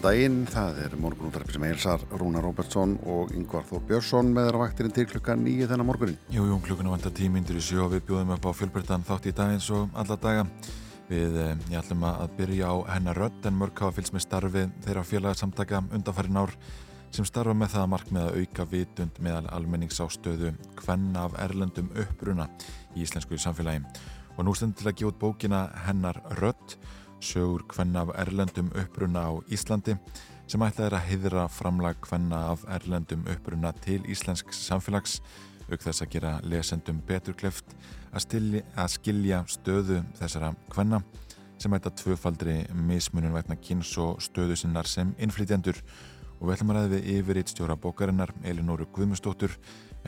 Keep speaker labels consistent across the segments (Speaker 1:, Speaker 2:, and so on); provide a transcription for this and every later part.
Speaker 1: Góðan daginn, það er morgunúttarpi sem heilsar Rúna Róbertsson og Yngvar Þór Björnsson með þeirra vaktirinn til klukkan nýju þennan morgunin.
Speaker 2: Jú, jú, klukkuna vantar tímyndir í sjó við bjóðum upp á fjölbyrtan þátt í dagins og alla daga. Við, eh, ég ætlum að byrja á hennar rödd en mörg hafa fylgst með starfið þeirra félagsamtaka undanfærin ár sem starfa með það að markmið að auka vitund meðal almenningsástöðu hvenn af erlendum uppruna í íslensku samfélagi. Og nú stendur til að gefa út bókina hennar rödd, sögur hvenn af erlendum uppruna á Íslandi sem ætlað er að heiðra framlag hvenna af erlendum uppruna til íslensks samfélags auk þess að gera lesendum betur kleft að, stilli, að skilja stöðu þessara hvenna sem ætta tvöfaldri mismunum vegna kynns og stöðu sinnar sem innflytjendur og við ætlum að ræða við yfirreitt stjóra bókarinnar Elinóru Guðmustóttur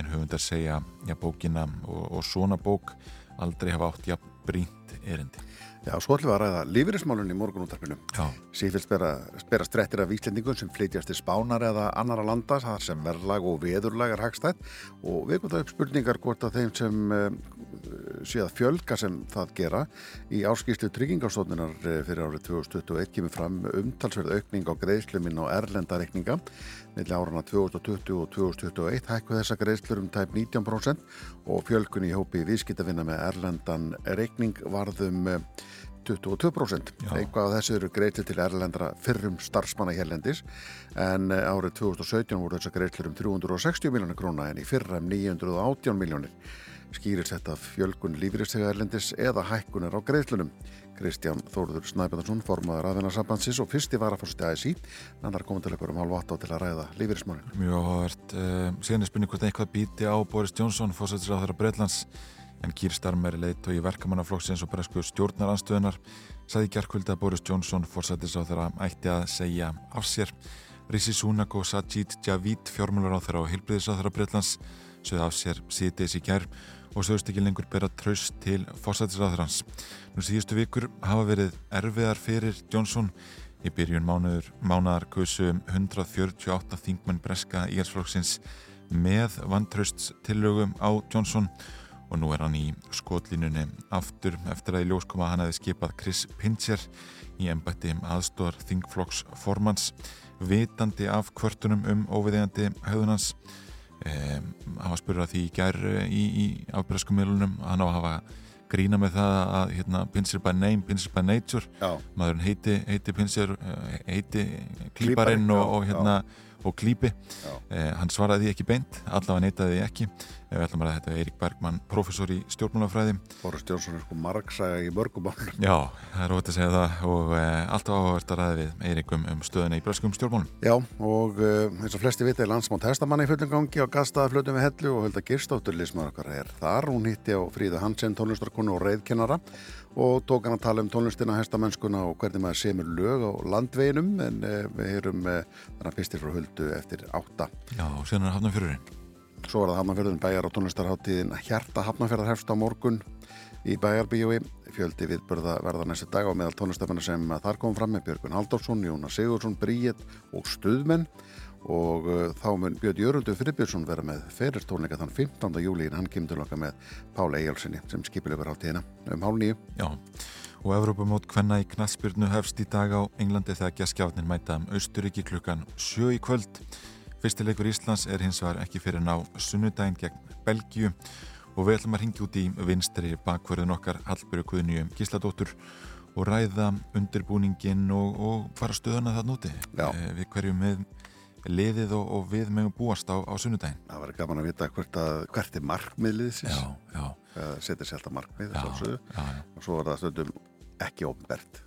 Speaker 2: en höfundar segja já, bókina og, og svona bók aldrei hafa átt jafn brínt erindi.
Speaker 1: Já, svo ætlum við að ræða lífeyrismálun í morgunúttarpinu.
Speaker 2: Já,
Speaker 1: Sífilt spera, strettir af Íslendingum sem flytjast til Spánar eða annara landa þar sem verðlag og veðurlag er hagstætt. Og við komum það upp spurningar hvort að þeim sem uh, sé að fjölga sem það gera. Í áskýrslu tryggingarstofnunar fyrir árið 2021 kemur fram umtalsverð aukning á greiðsluminn og erlendareikninga millir árana 2020 og 2021 hækku þessa greiðslur um tæp 19% og fjölgun í hópi viðskiptavinna með erlendan reikning varðum eh, 22%.
Speaker 2: Já.
Speaker 1: Eitthvað af þessu eru greiðslu til erlendra fyrrum starfsmanna hérlendis en eh, árið 2017 voru þessar greiðslur um 360 miljónir króna en í fyrra um 918 miljónir. Skýrir þetta fjölgun lífristega erlendis eða hækkunar á greiðslunum. Kristján Þórður Snæbjörnsson, formaður aðvinarsambandsins og fyrsti varaforsti ASI, en það er komið til ykkur um halv 8 til að ræða lífrismálinn.
Speaker 2: mjög áhugavert. Uh, síðan er spurning hvort eitthvað bíti á Boris Johnson, fórsættis á þeirra Breitlands en Kýr Starmer leitt og í verkamannaflokksins og bresku stjórnaranstöðunar sagði gerkvöldi að Boris Johnson fórsættis á þeirra ætti að segja af sér. Rishi Sunak og Sajid Javid fjármjölar á þeirra á þeirra Í og sögust ekki lengur bera traust til fórsættisráðurans. Nú síðustu vikur hafa verið erfiðar fyrir Johnson í byrjun mánuður, mánuðar kusu 148 þingmenn breska íhalsflokksins með vantraust tillögum á Johnson og nú er hann í skotlínunni aftur eftir að í ljós koma að hann hefði skipað Chris Pincher í embætti aðstóðar þingflokks formans vitandi af kvörtunum um óviðegandi höfðunans var spurður að því í gær eh, í, í afbjörðskum miðlunum hann á að hafa grína með það að hérna, Pincher by name, Pincher by nature.
Speaker 1: Já,
Speaker 2: maðurinn heiti, heiti Pincher eh, heiti
Speaker 1: Klípari,
Speaker 2: klíparinn og, og hérna og klípi. Eh, hann svaraði ekki beint, allavega neitaði því ekki eh, við ætlum að þetta við Eirík Bergmann professor í stjórnmálafræði
Speaker 1: Boris Johnson er sko margsaga í mörgum málum.
Speaker 2: já, það er óvægt að segja það og eh, alltaf áhugavert að ræða við Eirík um, stöðuna í breskum stjórnmálum
Speaker 1: Já, og uh, eins og flesti vita er landsmán testamanni í fullum gangi og gastaða flutum við hellu og Hulda Girstóttur lismar okkar er þar. Hún hitti á Fríða Hansen tónlistarkonu og reyðkennara og tók hann að tala um tónlistina, hestamennskuna og hvernig maður semur lög á landveginum en uh, við heyrum þannig fyrstir frá Huldu eftir átta.
Speaker 2: já, og síðan er hafnum fjörurinn
Speaker 1: Svo var það Hafnarfjörðun bæjar og tónlistarháttíðin Hjarta Hafnarfjörðar hefst á morgun í bæjarbíjói. Fjöldi viðbörða verða næstu dag á meðal tónlistarmennar sem þar kom fram með Björgun Halldórsson, Jónas Sigursson, Bríett og Stuðmenn og uh, þá mun Björn Jörgundur Friðbjörnsson vera með ferirtónleika þann 15. júli en hann kemur til okkar með Pála Eyjálssoni sem skipilegur háttíðina um hálf nýju.
Speaker 2: já, og Evrópamót hvenna í knatsbyrnu hefst í dag á Englandi þegar geskjáfnin mæta um Austuríki klukkan 7 í kvöld Fyrstileikur Íslands er hins vegar ekki fyrir ná sunnudaginn gegn Belgíu og við ætlum að ringja út í vinstri bakverðin okkar Hallbjörg Guðnýjum Gísladóttur og ræða undirbúningin og, og fara stöðuna það núti
Speaker 1: Já.
Speaker 2: við hverjum með liðið og, og við megum búast á, á sunnudaginn
Speaker 1: Það verður gaman að vita hvert, að, hvert er markmiðliðsins. Setur sér alltaf markmið
Speaker 2: já, já, já.
Speaker 1: og svo var það stundum ekki ofnbært.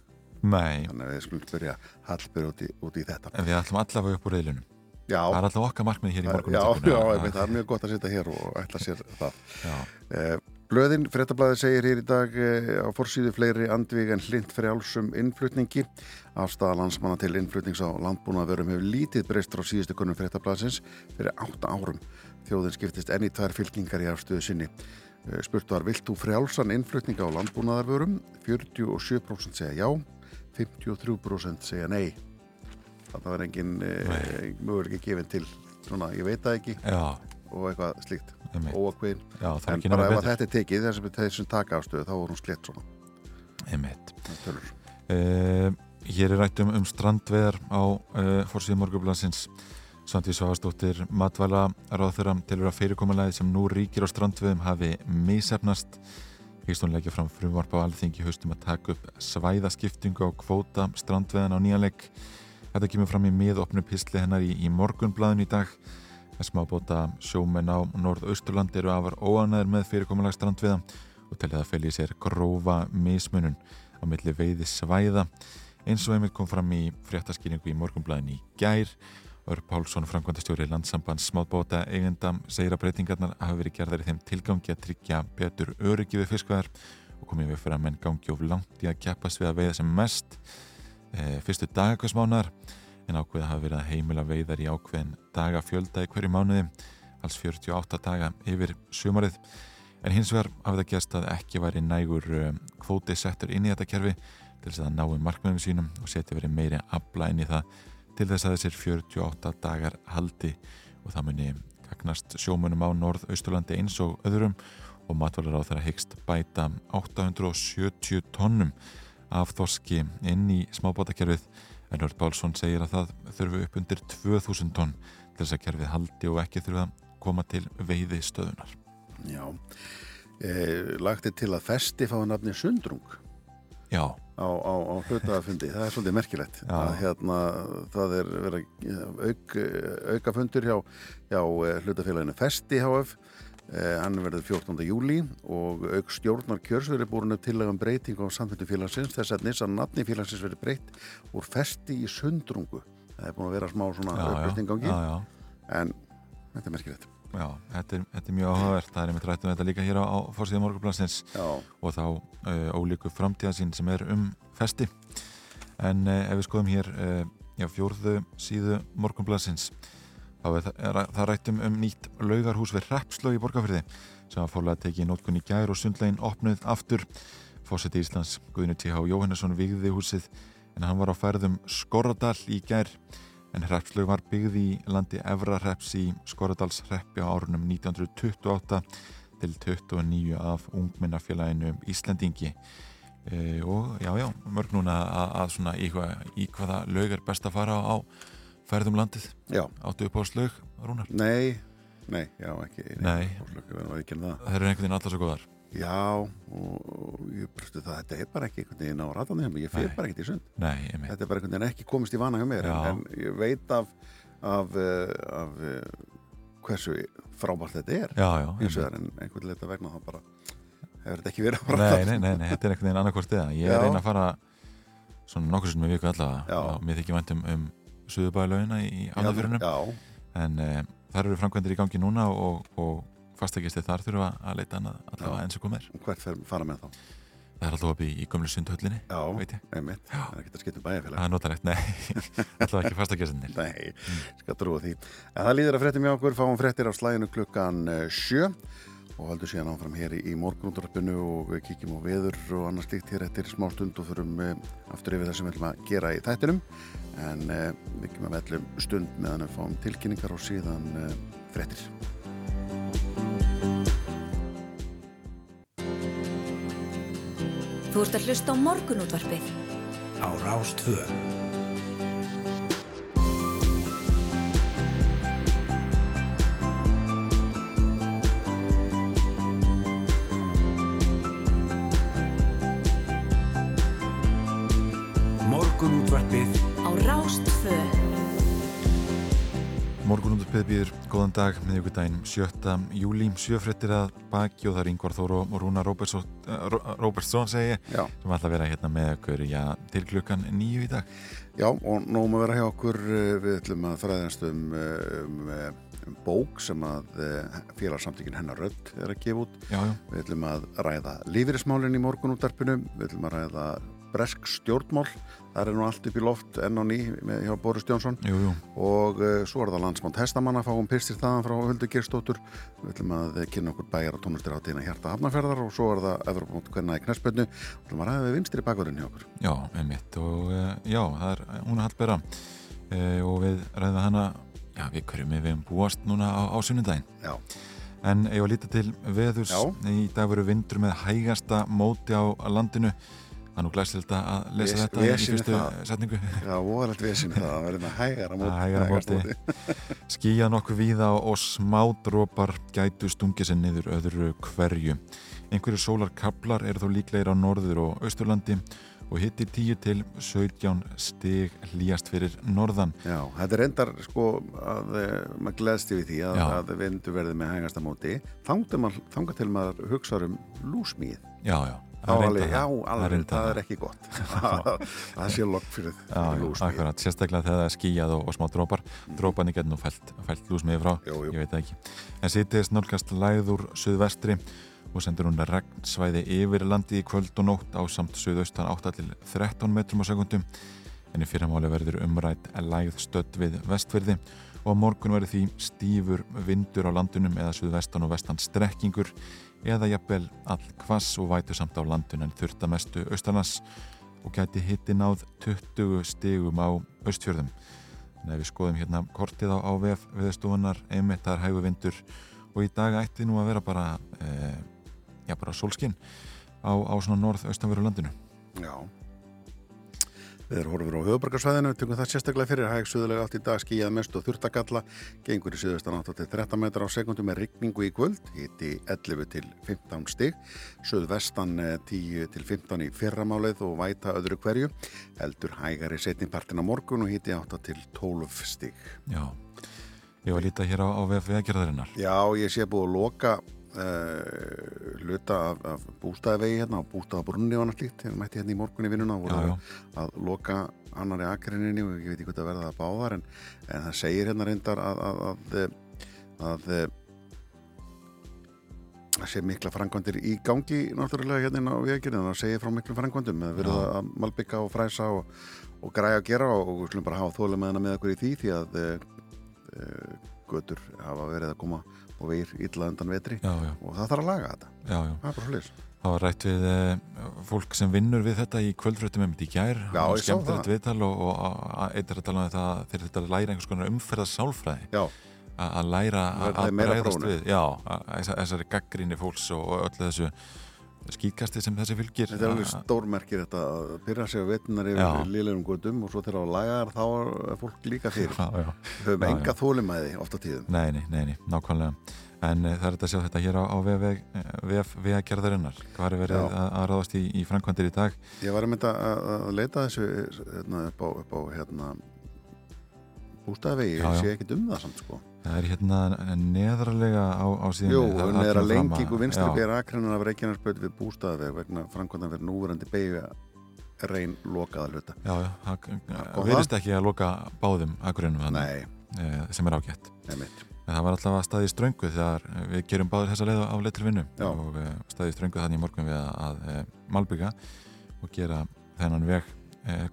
Speaker 2: Nei,
Speaker 1: Þannig að við skulum spyrja Hallbjörg út, í- út í þetta.
Speaker 2: en við ætlum allavega upp úr reyðlunum
Speaker 1: Já,
Speaker 2: Það er alltaf okkar markmið hér í morgun
Speaker 1: já, já, einmitt, það er mjög gott að sitja hér og ætla sér það. Eh, Blöðin, fréttablaði segir hér í dag eh, á forsýðu fleiri andvík en hlind frjálsum innflutningi. Afstæða landsmanna til innflutnings á landbúnaðverum hefur lítið breyst frá síðustu kunnum fréttablaðsins fyrir átta árum. Þjóðin skiptist enn í tvær fylkingar í afstöðu sinni. Eh, Spurt var, vilt þú frjálsan innflutninga á landbúnaðarvörum? 47% segja já, 53% segja nei. Það var engin eh, möguleiki gefin til svona, ég veit það ekki.
Speaker 2: Já,
Speaker 1: og eitthvað slíkt, óakveðin.
Speaker 2: Er
Speaker 1: En bara ef að þetta er tekið, þessum, þessum takafstöðu, þá voru hún slett svona. Tölur.
Speaker 2: Uh, hér er rætt um, um strandveðar á uh, fórsíðu morgublansins Svandvís Svavastóttir matvæla ráðþuram tilur að fyrirkomulegið sem nú ríkir á strandveðum hafi misefnast hún leggja fram frumvarp á alþingi haustum að taka upp svæðaskiptingu á kvóta strandveðan á nýjanleik Þetta kemur fram í miðopnu pisli hennar í, í morgunblæðin í dag að smábóta sjómenn á norðausturland eru afar óanæður með fyrirkomulega strandveða og telja það felja í sér grófa mismunun á milli veiði svæða eins og einmitt kom fram í fréttaskýringu í morgunblæðin í gær Ör Pálsson, framkvæmdastjóri landsambands smábóta eigenda segir að breytingarnar hafa verið gerðar í þeim tilgangi að tryggja betur öryggi við fiskvæðar og komið við fyrir að menn gangi of langt í að keppast við að veiða sem mest e, fyrstu dagakvæsmánar en ákveða hafa verið að heimila veiðar í ákveðin dagafjölda í hverju mánuði alls 48 daga yfir sumarið. En hins vegar hafi það gerst að ekki væri nægur um, kvóti settur inn í þetta kerfi til þess að náum markmiðum sínum og setja verið meiri afla inn í það til þess að þessir 48 dagar haldi. Og það muni gagnast sjómunum á norð-austurlandi eins og öðrum og matvalar á þeirra hyggst bæta 870 tonnum af þorski inn í smábátakerfið en Ört Bálsson segir að það þurfu upp undir 2000 tonn til þess að kerfið haldi og ekki þurfa að koma til veiði stöðunar.
Speaker 1: Já. E, lagt er til að festi fái nafni Sundrung
Speaker 2: Já,
Speaker 1: á, á, á hlutafundi. Það er svolítið merkilegt.
Speaker 2: Já.
Speaker 1: Að, hérna, það er verið að auk, auka fundur hjá, hjá eh, hlutafélaginu Festi HF. Eh, hann verður 14. júli og auk stjórnar kjörs verið búin upp tillegum breyting á samfundu félagsins þess að nýsa nafni félagsins verið breytt úr Festi í Sundrungu. Það er búin að vera smá svona
Speaker 2: já.
Speaker 1: en þetta er merkilegt.
Speaker 2: Já, þetta er, þetta er mjög áhugavert, það er einmitt rætt um þetta líka hér á, á fórsíða morgunblansins
Speaker 1: Já,
Speaker 2: og þá uh, ólíku framtíðasín sem er um festi. En uh, ef við skoðum hér uh, já, fjórðu síðu er það, er, það rætt um, nýtt laugarhús við Repslög í Borgafyrði sem var fórlega tekið í nótkunn í gær og sundlegin opnuð aftur. Fórseti Íslands, Guðinu T.H. Jóhannesson vigði húsið en hann var á færðum Skorradal í gær en Hrepslög var byggð í landi Efra-Hreps í Skorradalshreppi á árunum 1928 til 29 af ungminnafélaginu Íslendingi e, og já, já, mörg núna að, að svona í, hvað, í hvaða lög er best að fara á ferðum landið
Speaker 1: já.
Speaker 2: áttu upp á slög, Rúnar
Speaker 1: Nei, nei, já, ekki.
Speaker 2: Nei.
Speaker 1: Ekki það.
Speaker 2: það eru einhvern veginn allar svo góðar
Speaker 1: Já, og, og ég brustu það, þetta er bara ekki einhvern veginn á ratanum, ég fyrir bara ekkert í sund.
Speaker 2: Nei,
Speaker 1: Þetta er bara einhvern veginn ekki komist í vana hjá mér, en, en ég veit af, af, uh, af uh, hversu frábært þetta er,
Speaker 2: já, já
Speaker 1: hins
Speaker 2: einmitt.
Speaker 1: vegar, en einhvern leita vegna þá bara hefur þetta ekki verið á
Speaker 2: Nei,
Speaker 1: ratanum.
Speaker 2: nei, nei, nei, þetta er einhvern veginn annarkvort eða ég reyna að fara svona nokkur sem við viku allavega
Speaker 1: Já.
Speaker 2: og mér þykir vænt um, suðubæðlaugina í Hafnarfjörunum
Speaker 1: Já,
Speaker 2: en uh, þar eru framkvæmdir í gangi núna og, og fastagisti þar þurfa að leita annað allavega
Speaker 1: Já.
Speaker 2: eins og komir
Speaker 1: og hvert fara með þá?
Speaker 2: það er alltaf opið í, í gömlu sundhöllinni
Speaker 1: Já, einmitt, það er ekki að skipta um bæjarfélag.
Speaker 2: það er notalegt, nei. Alltaf ekki fastagistinir
Speaker 1: Nei, skal trúa því. En það líður að fréttum hjá okkur, fáum fréttir af slæginu klukkan eh, sjö og haldum síðan áfram hér í, morgunúndarpinu og við kíkjum á veður og annars líkt hér eftir smá stund og förum eh, aftur yfir það sem við ætlum að gera í þættinum. En eh, við kemum að vellum stund meðan við fáum tilkynningar og síðan eh, fréttir.
Speaker 3: Þú ert að hlusta á morgunútvarpið.
Speaker 4: á Rástvö.
Speaker 2: Morgunundarpið býður góðan dag miðvíkudaginn 7. júli sjöfrettir að baki og það er Ingvar Þór og Rúna Róbertsson, Róbertsson segi
Speaker 1: Já,
Speaker 2: sem ætla að vera hérna með okkur já, til klukkan nýju í dag.
Speaker 1: Já og nógum að vera hjá okkur, eh, við ætlum að fræðast um, eh, um, eh, um bók sem að eh, félagsamtökin hennar rödd er að gefa út.
Speaker 2: Já, já,
Speaker 1: Við ætlum að ræða lífeyrismálinn í morgunúttarpinu, við ætlum að ræða bresk stjórnmál það er nú allt upp í loft enn á ný með, hjá Boris Jónsson
Speaker 2: jú, jú.
Speaker 1: og uh, svo er það landsmánt hestamanna fáum pyrstir þaðan frá Huldu Gerstóttur við ætlum að kynna okkur bæjar og tónlistir á tína hjarta hafnaferðar og svo er það Evropamót hvernig í knæspönnu og við ætlum að ræða við vinstri bakverðin hjá okkur.
Speaker 2: Já, einmitt. Og uh, já, það er hún er hallbera. Uh, og við ræðum hana já, við hverjum við hefum búast núna á, á sunnundaginn
Speaker 1: Já,
Speaker 2: En ef að líta til veðurs,
Speaker 1: Já.
Speaker 2: í dag veru vindur með hægasta móti á landinu. Það er nú glæsilegt að lesa
Speaker 1: Ves-
Speaker 2: þetta í fyrstu setningu.
Speaker 1: já, voðalegt vesin það að verða hægara móti,
Speaker 2: Hægara móti. Skýja nokkuð víða og smádrópar gætu stungið sér niður öðru hverju. Einhverju sólarkablar eru þó líklegir á norður og austurlandi og hitti 10 til 17 stig hlýjast fyrir norðan.
Speaker 1: Já, þetta er endar sko að eh, maður gleðst yfir því að, að vindu verði með hægasta móti þangað þanga til maður hugsa um lúsmíð
Speaker 2: Já, já. Er
Speaker 1: alveg, já, alveg, það er ekki gott. Það sé lokk fyrir,
Speaker 2: akkurat, sérstaklega þegar það er skýjað og, og smá drópar. Dróparnir getur nú fælt, fælt lúsmiði frá.
Speaker 1: Jú, jú.
Speaker 2: ég veit ekki. En sýtiðist nálgast læður suðvestri og sendur hún regnsvæði yfir landið í kvöld og nótt á samt suðaustan 8 til 13 metrum á sekundum en í fyrramáli verður umrætt lægð stödd við vestfyrði og á morgun verður því stífur vindur á landunum eða suðvestan og vestan strekkingur eða jafnvel all kvass og vætu samt á landun en þurfta mestu austalands og gæti hitti náð 20 stigum á austfjörðum. En ef við skoðum hérna kortið á, á VF viðstofunar, er hægu vindur og í dag ætti nú að vera bara, e, já bara sólskinn á, á svona norð-austanveru landinu.
Speaker 1: Já Við erum horfur á höfubarkarsvæðinu, tökum það sérstaklega fyrir hæg suðulega átt í dag skíjað mest og þurftagalla, gengur í suðustan 8 til 13 metrar á sekundu með rigningu í kvöld, hitti 11 til 15 stig, suðvestan eh, 10 til 15 í fyrramálið og væta öðru hverju, heldur hægari setningpartin á morgun og hitti 8 til 12 stig.
Speaker 2: Já, ég var að líta hér á, á veðgerðarinnar.
Speaker 1: Já, ég sé búið að loka uh, hluta af, af bústæðavegi hérna og bústæðabrunni og annað slíkt, hérna mætti hérna í morgun í vinnuna og voru
Speaker 2: Já,
Speaker 1: að, að loka annari akrinninni og ég veit ekki hvað það verða það báðar en, en það segir hérna reyndar að að, að, að, að sé mikla frangvandir í gangi náttúrulega hérna á veginni þannig að segir frá miklu frangvandum að verða
Speaker 2: Já.
Speaker 1: að malbygga og fræsa og, og græja að gera og við slum bara hafa þólum með hana með okkur í því því að uh, uh, götur hafa verið að koma og veir illa undan vetri
Speaker 2: Já, já,
Speaker 1: og það þarf að laga þetta
Speaker 2: já, já.
Speaker 1: það er bara hlis
Speaker 2: Það var rætt við e, fólk sem vinnur við þetta í kvöldfröttum um þetta í gær.
Speaker 1: Já,
Speaker 2: og skemmtilegt
Speaker 1: það.
Speaker 2: viðtal og, og eitt er að tala um þetta þeir þetta læra einhvers konar umferða sálfræði.
Speaker 1: Já,
Speaker 2: að læra að
Speaker 1: prófunu.
Speaker 2: við þessari gaggrinni fólks og öllu þessu skýtkasti sem þessi fylgir.
Speaker 1: Þetta er alveg
Speaker 2: að-
Speaker 1: stórmerkir þetta að byrja sig vetnar
Speaker 2: Já.
Speaker 1: yfir liðlegum gödum og svo þegar á lagar þá er fólk líka fyrir.
Speaker 2: Já, já.
Speaker 1: Höfum
Speaker 2: Já,
Speaker 1: enga
Speaker 2: já.
Speaker 1: þólimæði oft á tíðum.
Speaker 2: Nei, nei, nei, nei, nákvæmlega. En e, það er þetta að sjá þetta hér á, á VF vegagerðarinnar, hvað er verið að, að ráðast í, í framkvæmdir í dag?
Speaker 1: Ég var að mynda að, að leita þessu hérna, upp á, á hérna, bústæðvegi,
Speaker 2: Já,
Speaker 1: ég sé ekkit um það samt sko
Speaker 2: það er hérna neðralega á, á síðan
Speaker 1: Jú, neðra lengingu vinstri bera akrennan af Reykjanesböð við bústæðveg vegna framkvæmdan fyrir núverandi beigja reyn lokaða hluta.
Speaker 2: Já, já, það
Speaker 1: Kom
Speaker 2: virðist ekki að loka báðum akurinnum
Speaker 1: Nei,
Speaker 2: e, sem er ágætt. Það var alltaf að staði ströngu þegar við gerum báður þessa leið á leið til vinnu.
Speaker 1: Já.
Speaker 2: og uh, staði ströngu þannig í morgun við að, að uh, malbygga og gera þennan veg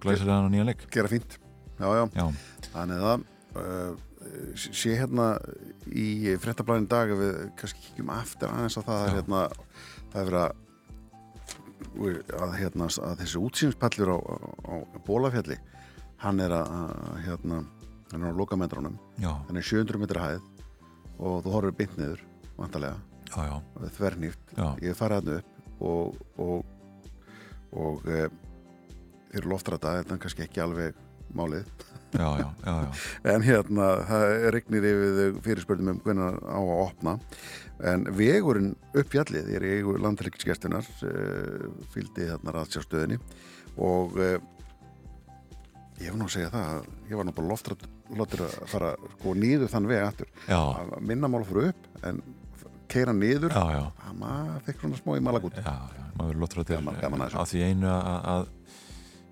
Speaker 2: glæsilegan og nýja leik.
Speaker 1: Gera fínt, já já.
Speaker 2: Já,
Speaker 1: Þannig að uh, sé hérna í fréttablaðin dag ef við kannski kíkjum aftur aðeins á það er hérna það er verið að, að, hérna, að þessi útsýnspallur á, á, á Bólafjalli hann er að, að hérna, hann er á lokametrunum
Speaker 2: já,
Speaker 1: hann er 700 metra hæð og þú horfir beint niður vantarlega, þvernýft ég farið hann upp og og, og e, fyrir loftrata þetta er kannski ekki alveg málið
Speaker 2: já, já, já.
Speaker 1: En hérna, það regnir yfir þau fyrirspörnum um hvernig á að opna. En vegurinn upp fjallið er í eigu landhelgisgestunar, uh, fylgdi hérna raðsjástöðinni og uh, ég hef nú að segja það, að ég var nú bara loftur að fara sko nýður þann veg aftur. Minna mál fyrir upp, en keira niður,
Speaker 2: já, já.
Speaker 1: að maður fekk svona smá í malagút.
Speaker 2: Já, já, maður til
Speaker 1: gaman að þessu.
Speaker 2: að því einu að,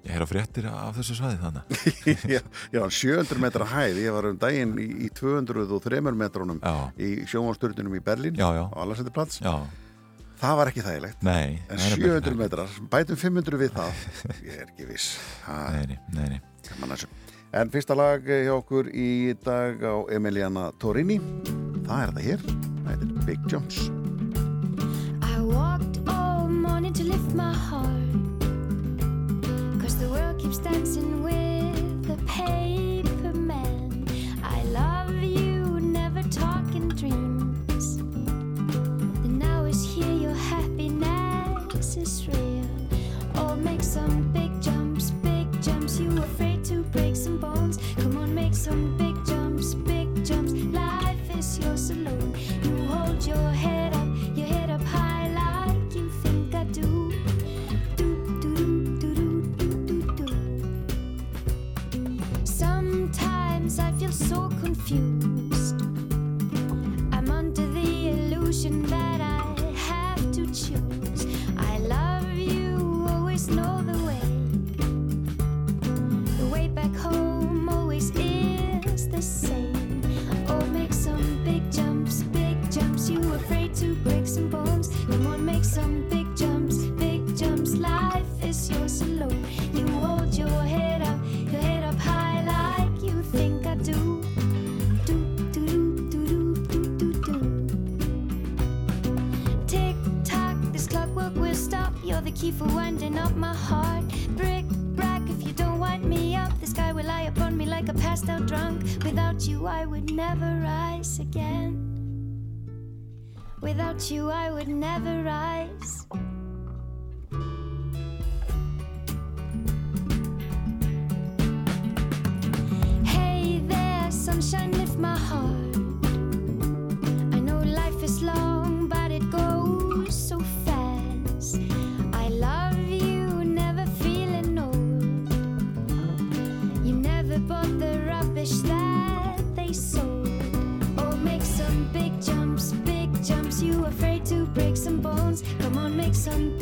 Speaker 2: ég heyra fréttir af þessu svæði þannig.
Speaker 1: já, já, 700 metra hæð, ég var um daginn í, í 203 metrónum
Speaker 2: Já,
Speaker 1: í sjónvásturðunum í Berlín
Speaker 2: já, já,
Speaker 1: á Allarsendiplats
Speaker 2: já,
Speaker 1: það var ekki þægilegt.
Speaker 2: Nei,
Speaker 1: en
Speaker 2: það er bara
Speaker 1: 700
Speaker 2: ekki
Speaker 1: metrar, bætum 500 við það. Ég er ekki viss. Ha,
Speaker 2: Nei, nei, nei, nei.
Speaker 1: gaman að þessu. en fyrsta lag hjá okkur í dag á Emiliana Torini það er þetta hér, þetta er Big Jumps
Speaker 5: I walked all morning to lift my heart. World keeps dancing with the paper man. I love you, never talking dreams. The now is here, your happiness is real. Oh, make some big jumps, big jumps. You afraid to break some bones? Come on, make some big jumps, big jumps. Life is yours alone. You hold your your head up Sometimes I feel so confused. I'm under the illusion that I have to choose. I love you, always know the way. The way back home always is the same. Oh, make some big jumps, big jumps. You afraid to break some bones? Come on, make some big jumps, big jumps. Life is yours alone. The key for winding up my heart. Brick, brack, if you don't wind me up, the sky will lie upon me like a passed out drunk. Without you, I would never rise again. Without you, I would never rise. Hey there, sunshine, lift my heart. I know life is long, some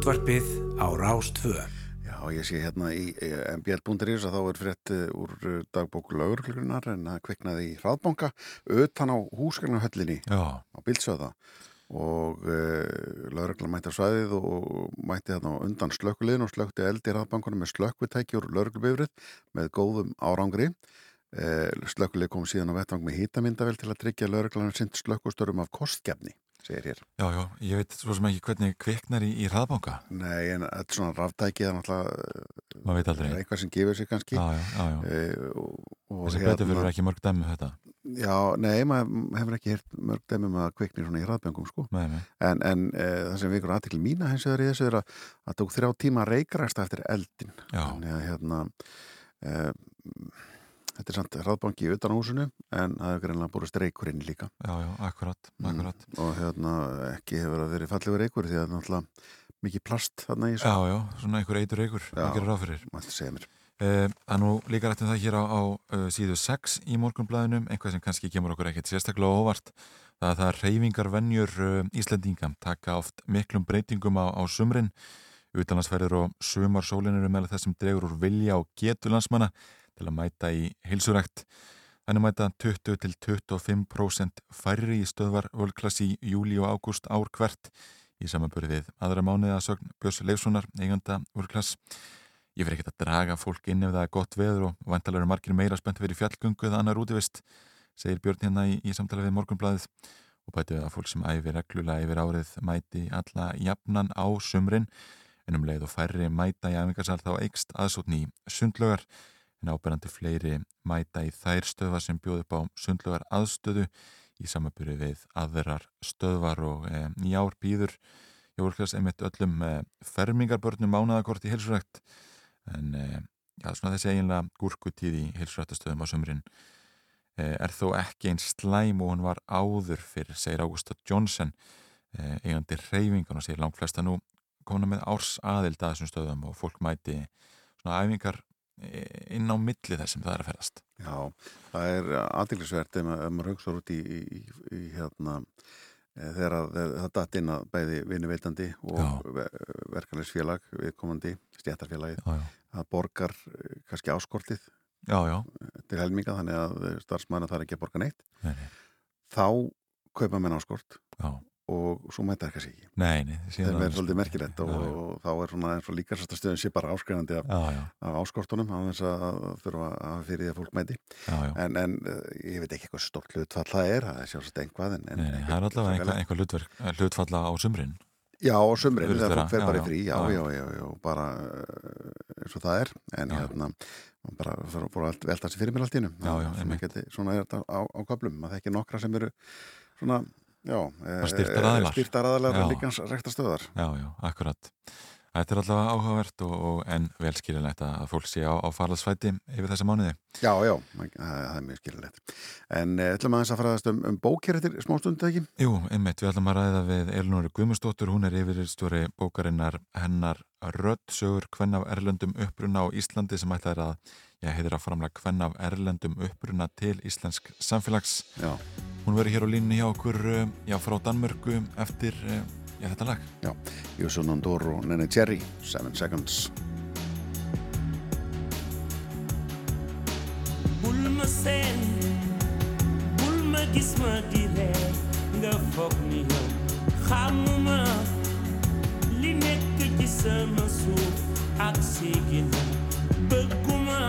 Speaker 4: útvarpið á Rástvö.
Speaker 1: Já, ég sé hérna í mbl.is að þá er frétt eh, úr eh, dagbóku lauruglunar en það kveiknaði í hraðbanka utan á húsgarnahöllinni
Speaker 2: Já,
Speaker 1: á Bildsöða og uh, lauruglan mætti á svæðið og mætti þarna undan slökkuliðin og slökti eldi hraðbankunum með slökkvitæki úr lauruglubifrið með góðum árangri. Uh, slökkulið kom síðan á vettvang með hýtamyndavel til að tryggja lauruglanar sint slökkustörum af kostgefni, segir hér.
Speaker 2: já, já, ég veit svo sem ekki hvernig kviknar í, í hraðbanka
Speaker 1: Nei, en þetta er svona ráftæki það er náttúrulega
Speaker 2: maður veit aldrei
Speaker 1: er eitthvað sem gefur sig kannski.
Speaker 2: Já, já, já,
Speaker 1: og
Speaker 2: Þessi betur fyrir ekki mörg dæmi um þetta
Speaker 1: Já, nei, maður hefur ekki heyrt mörg dæmum að kveiknir svona í hraðbengum sko.
Speaker 2: Nei, nei,
Speaker 1: En, en e, það sem vikur aðtikli mína hins vegar í þessu er að það tók þrjá tíma að reykræsta eftir eldin.
Speaker 2: já,
Speaker 1: Þannig að hérna, e, þetta er samt hraðbanki utan á húsinu en það hefur greinlega búið streikurinn líka.
Speaker 2: já, já, akkurat, akkurat
Speaker 1: Mm, og hérna ekki hefur að verið fallegur reykur því að það er náttúrulega mikið plast þarna í þessu.
Speaker 2: Já, já, svona einhver eitur eigur
Speaker 1: Já.
Speaker 2: að gera ráð fyrir
Speaker 1: Mætti segja mér.
Speaker 2: Eh, Það er nú líka rættum það hér á, á uh, síðu 6 í morgunblæðinum, einhvað sem kannski kemur okkur ekkert sérstaklega óvart. Það er það reyfingar vennjur uh, Íslendinga taka oft miklum breytingum á, á sumrin. Utanlandsferðir og sumarsólin eru meðal þessum dregur úr vilja og getu landsmanna til að mæta í heilsurækt. Þannig mæta 20 til 25% færri í stöðvar völklass í júli og ágúst ár hvert í samanbörði við aðra mánuði að sögn Björns Leifssonar, eiganda völklass. Ég fyrir ekkert að draga fólk inn ef það er gott veður og vantalega eru margir meira spennt fyrir fjallgöngu eða annar útivist, segir Björn hérna í, í samtala við morgunblæðið og bæti við að fólk sem æfi reglulega yfir árið mæti alla jafnan á sumrin en um leið og færri mæta í æfingarsal þá eikst aðsókn í sundlögar en áberandi fleiri mæta í þær stöðvar sem bjóð upp á sundlugar aðstöðu í samabyrju við aðverrar stöðvar og e, í ár býður Jólklas einmitt öllum e, fermingarbörnum mánaðakort í heilsurækt en e, já, svona þessi eiginlega gúrkutíð í heilsurættastöðum á sömurinn er þó ekki einn slæm og hún var áður fyrir, segir Ágústa Jónsson eigandi reyfingun og segir langt flesta nú kona með árs aðild að þessum stöðum og fólk mæti svona æfingar inn á milli þess sem það er að ferast
Speaker 1: Já, það er aðeinsverð ef maður hugsa út í, í, í hérna e, þegar það datt inn að bæði vinnuveitandi og verkanleysfélag viðkomandi, stjættarfélagið það borgar e, kannski áskortið
Speaker 2: já, já.
Speaker 1: til helminga þannig að starfsmæna þarf ekki að borga neitt.
Speaker 2: Nei, nei.
Speaker 1: þá kaupa menn áskort.
Speaker 2: Já
Speaker 1: og svo mæta það kannski ekki.
Speaker 2: Nei, nei
Speaker 1: Það er verið svolítið merkilegt og, og þá er svona eins og líkarsastastöðun sé bara áskrifandi af, af áskortunum á þess að þurfa að fyrir því að fólk mæti.
Speaker 2: Já, já.
Speaker 1: En, en ég veit ekki eitthvað stort hlutfall það er, það er sjálfsagt einhvað en,
Speaker 2: Nei, nei, það er allavega einhvað, hlutverk, hlutfalla á sumrin.
Speaker 1: Já, á sumrin, þegar fólk fer bara í frí. Já, já, já, já, bara eins og það er. En hérna bara fór allt velta sér fyrir mér allt í nú svona er þetta á, á köplum að það ekki nokkra sem eru svona Já,
Speaker 2: styrtar aðlar
Speaker 1: Styrtar aðlar líkans rektastöðar
Speaker 2: Já, já, akkurat. Þetta er allavega áhugavert og, og en vel skiljanlegt að fólk sé á, á farlagsfæti yfir þessa mánuði.
Speaker 1: Já, já, það, er mjög skiljanlegt. En eh, ætlum að þess að faraðast um, um bókjæritir smástundu ekki?
Speaker 2: Jú, einmitt, við ætlum að ræða við Elinóri Guðmustóttur, hún er yfirstjóri bókarinnar hennar Rödd sögur Kvenn af Erlendum uppruna á Íslandi sem ætlaði að ég heitir að framlega Kvenn af Erlendum uppruna til Íslensk samfélags.
Speaker 1: Já
Speaker 2: Hún verður hér á línni hjá okkur já, frá Danmörku eftir já, þetta lag.
Speaker 1: Já, Jussun Ondor og Nene Cherry, Seven Seconds.
Speaker 6: Bul ma seen, bul ma gis ma di reer, nga ni yow xamuma li nekk ci sama suuf ak si ginnaaw bëgguma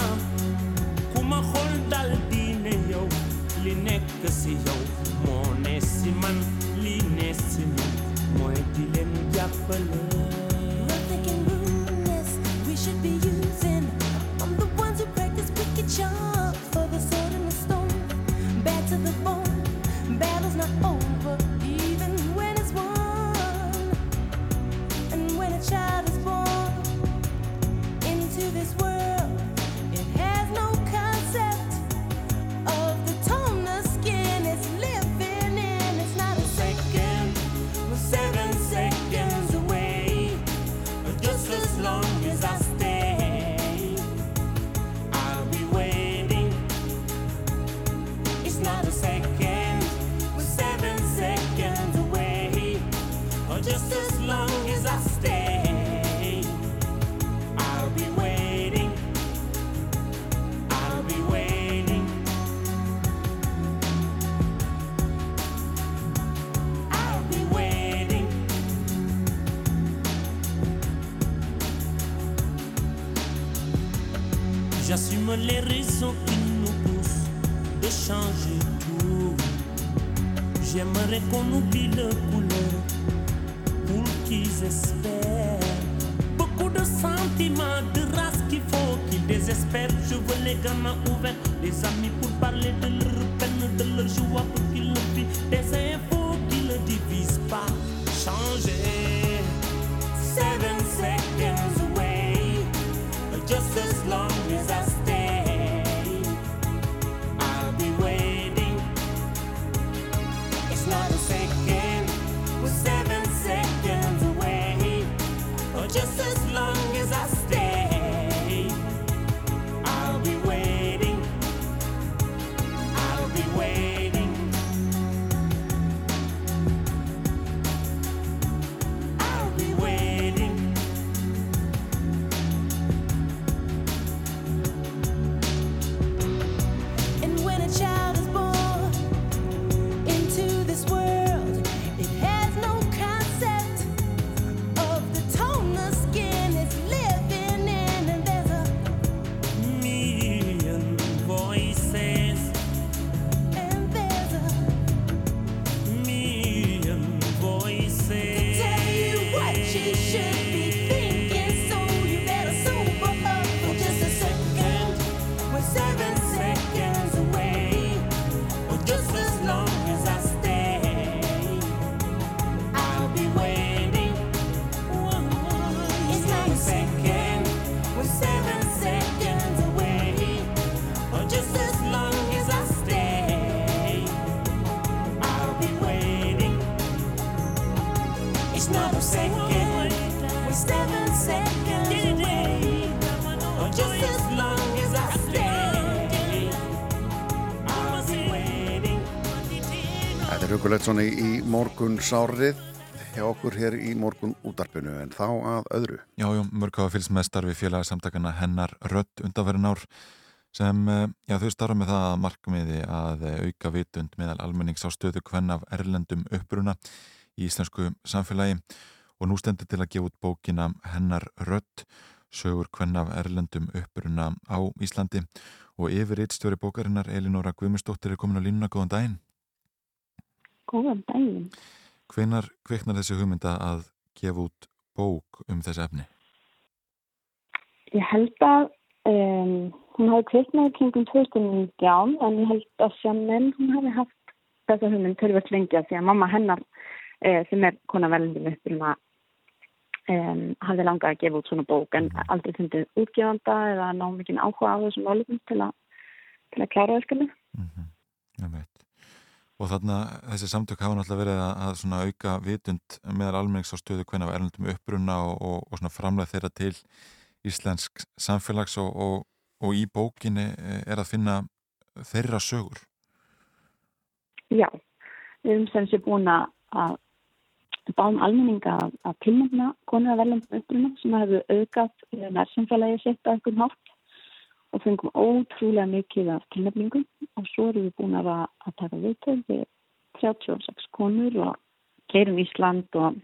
Speaker 6: ku ma xool dal di li nekk si yow si man ne si di.
Speaker 7: We should be using. I'm the ones who practice wicked charm for the sword and the stone. To the bone. Battle's not over, even when it's won. And when a child is born into this world,
Speaker 6: Les raisons qui nous poussent de changer tout. J'aimerais qu'on oublie le couleur pour qu'ils espèrent. Beaucoup de sentiments, de race qu'il faut qu'ils désespèrent. Je veux les gamins ouverts, des amis pour parler de leur peine, de leur joie pour qu'ils le vivent. Des
Speaker 1: svona í, morgun sárið hjá okkur hér í morgun útarpinu en þá að öðru.
Speaker 2: Já, já, mörg hafa fylgst með starfi félagsamtakana hennar rödd undanverðin ár sem, eh, já, þau starfa með það að markmiði að eh, auka vitund meðal almennings á stöðu hvenn af erlendum uppbruna í íslensku samfélagi og nú stendur til að gefa út bókina hennar rödd sögur hvenn af erlendum uppbruna á Íslandi og yfir eittstjóri bókarinnar Elinóra Guðmundsdóttir er komin á línuna, góðan daginn.
Speaker 8: Góðan daginn.
Speaker 2: Hvenar kveiknar þessi hugmynda að gefa út bók um þessi efni?
Speaker 8: Ég held að um, hún hafi kveiknaði kringum 2019 en ég held að Sjanel hún hafi haft þessa hugmynd törfast lengi að því að mamma hennar eh, sem er konar velundum uppurinn að um, hafði langað að gefa út svona bók en aldrei fundið útgefanda eða ná mikið áhuga á þessum málum til, til að klára öskunni.
Speaker 2: Mm -hmm. Og þarna þessi samtök hafa náttúrulega verið að, að auka vitund meðal almennings á stöðu hvernig af erlendum uppbrunna og, og, og framlega þeirra til íslensk samfélags og, og í bókinni er að finna þeirra sögur.
Speaker 8: Já, við erum sem sé búin að báum almenninga að, tilnæmna konur að verðlendum uppbrunna sem hefur auðgat nærsamfélagi sitt að einhvern hátt og fengum ótrúlega mikið af tilnefningum og svo erum við búin að, að taka viðtöð við 36 konur og keirum Ísland og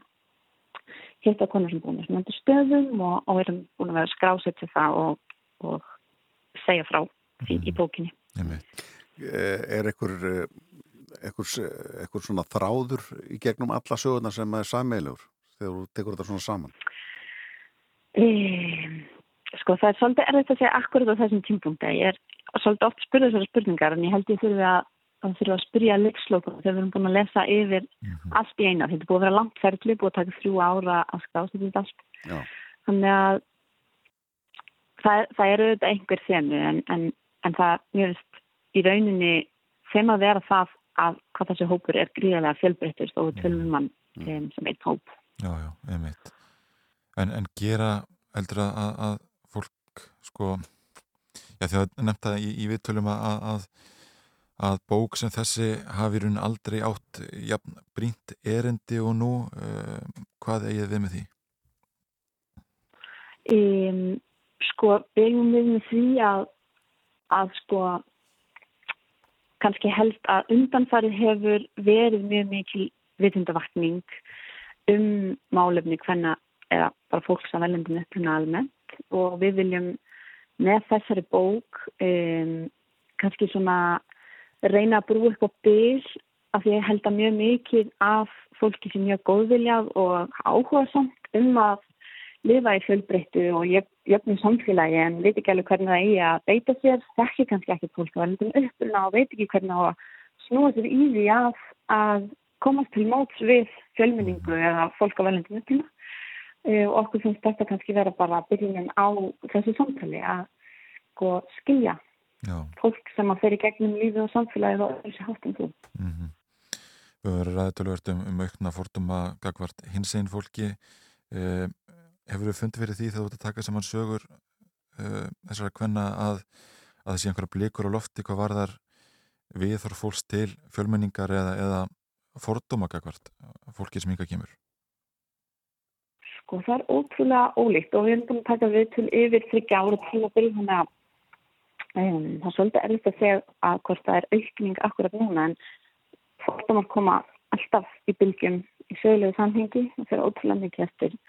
Speaker 8: hitta konur sem búin að stöðum og, og erum búin að vera skrásett til það og, og segja frá því
Speaker 2: Mhm.
Speaker 8: í bókinni.
Speaker 1: Er ekkur, ekkur, ekkur svona þráður í gegnum alla sögurnar sem er sammeilur þegar þú tekur þetta svona saman?
Speaker 8: Um, sko það er svolítið erfitt að segja akkurat á þessum tímpunkti. Ég er svolítið oft spurðið þessari spurningar en ég held ég þurfi að, að, þurfi að spyrja leikslokum þegar við erum búin að lesa yfir allt í eina. Þetta er búið að vera langt ferðli, búið að taka þrjú ára að skásta þetta allt.
Speaker 1: Já.
Speaker 8: Þannig að það, það eru auðvitað einhver þemu en, en, en það mér veist í rauninni sem að vera það að hvað þessi hópur er gríðarlega fjölbreyttist og við tölum mann um, sem einn hóp.
Speaker 2: Já, já, einmitt. En, en gera heldur að, að fólk sko, já því að nefnta í, í viðtölum að, að, að bók sem þessi hafi raun aldrei átt jafn brínt erindi og nú, uh, hvað eigið við með því?
Speaker 8: Um, sko, byggjum við með því að, að sko, kannski helst að undanfarið hefur verið mjög mikil vitundavakning um málefni hvenna eða bara fólks að veljandum uppluna almennt og við viljum með þessari bók um, kannski svona reyna að brú upp á byl af því ég held að mjög mikið af fólki sem mjög góðviljað og áhuga samt um að lifa í fjölbreyttu og jöfnum samfélagi en veit ekki alveg hvernig það eigi að beita sér, þekki kannski ekki fólk að veljandum uppluna og veit ekki hvernig það að snúa sér í því að, að komast til móts við fjölmenningu eða fólk að veljandum uppluna og okkur finnst þetta kannski vera bara byrjunin á þessu samtali að sko skilja
Speaker 2: Já.
Speaker 8: fólk sem að í gegnum lífið og samfélagið og þessi háttum þú.
Speaker 2: Mm -hmm. Við höfum verið ræðitöluvert um, um aukna forduma gagvart hins einn fólki. Uh, hefur við fundið fyrir því þegar þú ert að taka saman sögur uh, þessara hvenna að, að það sé einhverja blikur á lofti hvað var þar viðþorf fólks til fjölmenningar eða, eða forduma gagvart fólki sem yngar kemur?
Speaker 8: Sko það er ótrúlega ólíkt og við erum búin að taka við til yfir þryggja ára tímabil þannig að um, það er svolítið erfitt að segja að hvort það er aukning akkurat núna en fordómar koma alltaf í bylgjum í sögulegu samhengi og það er ótrúlega mikið eftir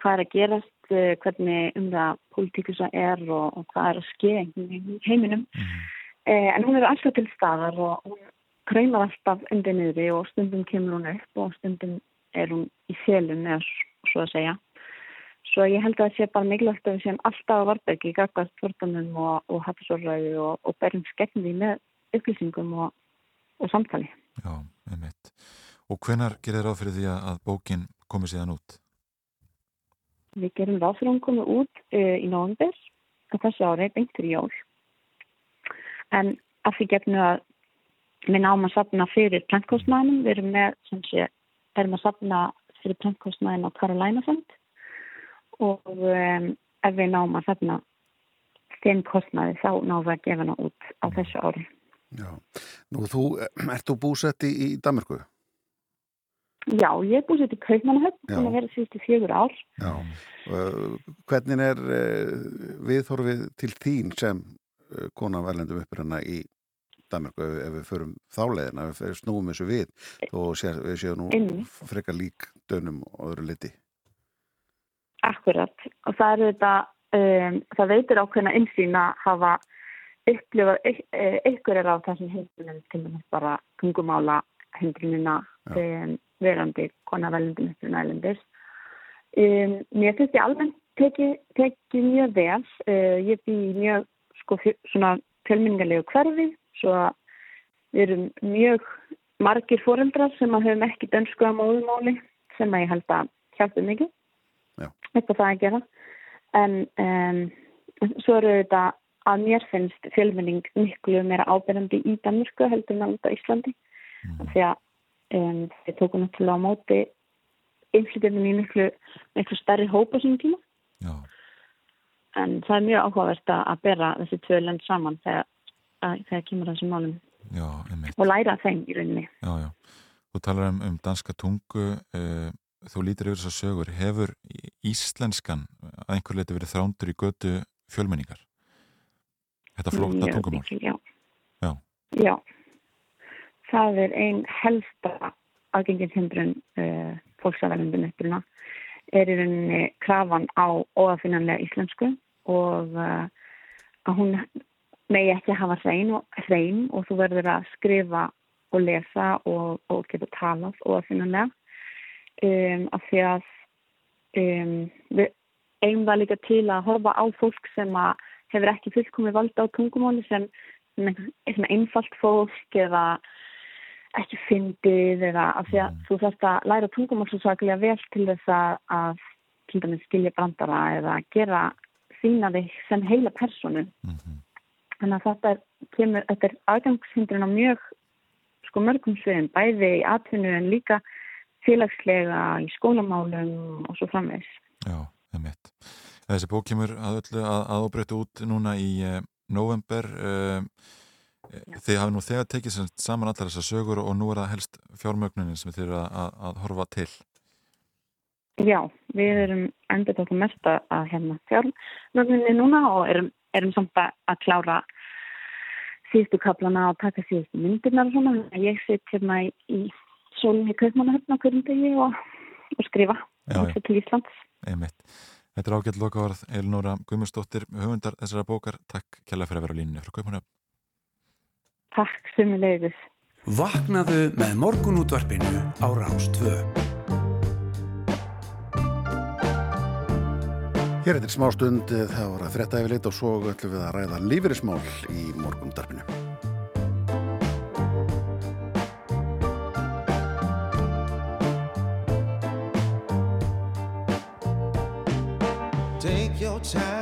Speaker 8: hvað er að gerast, uh, hvernig um það politíkus að er og, og hvað er að ske í heiminum
Speaker 2: Mm.
Speaker 8: uh, en hún er alltaf til staðar og hún kræmar alltaf undir niðri og stundum kemur hún upp og stundum er hún í selum eða svo að segja. Svo ég held að það sé bara mikilvægt að við séum alltaf að varbergi í gagvart fordamum og, og hafðsórræði og, og berjum því með upplýsingum og, og samtali.
Speaker 2: Já, einmitt. Og hvenar gerir ráð fyrir því að bókin komi síðan út?
Speaker 8: Við gerum ráð fyrir að hún komi út uh, í nóvundir á þessu ári, beint fyrir jól. En af því gefnum að við náum að sapna fyrir prentkostnæðinum, við erum með, sem sé, erum að sapna fyrir prentkostnæðin á Carolina Fund og um, ef við náum að sapna þeim kostnæði þá náum við að gefa hana út á þessu ári.
Speaker 1: Já, nú þú, ert þú búsett í, í Danmarku?
Speaker 8: Já, ég er sér til Kaupmannahöfn, búin að vera síðustu fjögur ár.
Speaker 1: Já. Uh, hvernig er uh, viðhorfið til þín sem uh, kona af erlendum upprænna í Danmarku ef, ef við förum þáleiðina, ef við snúum þessu við og sé, við séum nú frekar lík dönum og öðru liti.
Speaker 8: Akkurat. Og það er þetta, um, það veitir ákveðna insýn að hafa upplifað einhverjar af þessum hindrunum til dæmis bara tungumála hindrunina
Speaker 1: Já.
Speaker 8: um, verandi kona velundum upplifna erlendis. Um, mér finnst ég almennt tekið teki mjög vel. Uh, ég bý í mjög sko, svona fjölminningarlegu hverfi svo að við erum mjög margir foreldrar sem að höfum ekki dönsku að móðumáli sem að ég held að hjálpa mikið. Eitthvað það að gera. En um, svo eru þetta að mér finnst fjölmenning miklu meira ábyrjandi í Danmörku heldur en á Íslandi.
Speaker 2: Mm.
Speaker 8: því að um, við tókum náttúrulega á móti innflytjum í miklu, miklu stærri hópa sem tíma.
Speaker 2: Já,
Speaker 8: en það er mjög áhugavert að bera þessi tvö lönd saman þegar, að, þegar kemur þessum málum.
Speaker 2: Já,
Speaker 8: og læra þeim í rauninni.
Speaker 2: Já. Þú talar um, um danska tungu, uh, þú lítir yfir þessar sögur. Hefur íslenskan að einhver leiti verið þrándur í götu fjölmenningar? Þetta flóta
Speaker 8: Mjög
Speaker 2: tungumál?
Speaker 8: Já.
Speaker 2: Já.
Speaker 8: Já. Það er ein helsta aðgengishindrun uh, fólksafælundin uppruna er í rauninni krafan á óafinnanlega íslensku og uh, að hún megi ekki hafa hrein og, hrein og þú verður að skrifa og lesa og, og geta talað óafinnanlega um, af því að um, við eigum það líka til að horfa á fólk sem að hefur ekki fullkomið valda á tungumáli sem, sem einfalt fólk eða ekki fyndið eða af því að þú þarfst að læra tungumál svo svaklega vel til þess að, að til dæmis skilja brandara eða gera sína þig sem heila personu.
Speaker 2: Mhm.
Speaker 8: Þannig að þetta er, kemur, þetta er aðgangshindrun á mjög sko mörgum sviðum, bæði í atvinnu en líka félagslega í skólamálum og svo framvegs.
Speaker 2: Já, einmitt. Þessi bók kemur að öllu að, að óbreyta út núna í uh, november. Uh, þið hafi nú þegar tekið saman allar þessar sögur og nú er það helst fjármögnunin sem þið eru að, að, að horfa til.
Speaker 8: Já, við erum endur þetta mest að, hérna fjármögninni núna og erum, erum samt að, klára síðustu kaplana og taka síðustu myndirnar og svona. Ég sitt hérna í, sólinn í Kaupmannahöfn á hverjum degi og, og skrifa og til Íslands.
Speaker 2: Einmitt. Þetta er ágætt lokavarð Elinóra Guðmundsdóttir, höfundar þessara bókar. Takk kjalla fyrir að vera á línunni frá Kaupanöfn.
Speaker 8: Takk sem við leiðis.
Speaker 4: Vaknaðu með morgunútvarpinu á Rástvö.
Speaker 1: Hér er til smá stund eh, það voru að þretta yfirleitt og svo ætlum við að ræða lífeyrismál í morgundarpinu.
Speaker 9: Take your time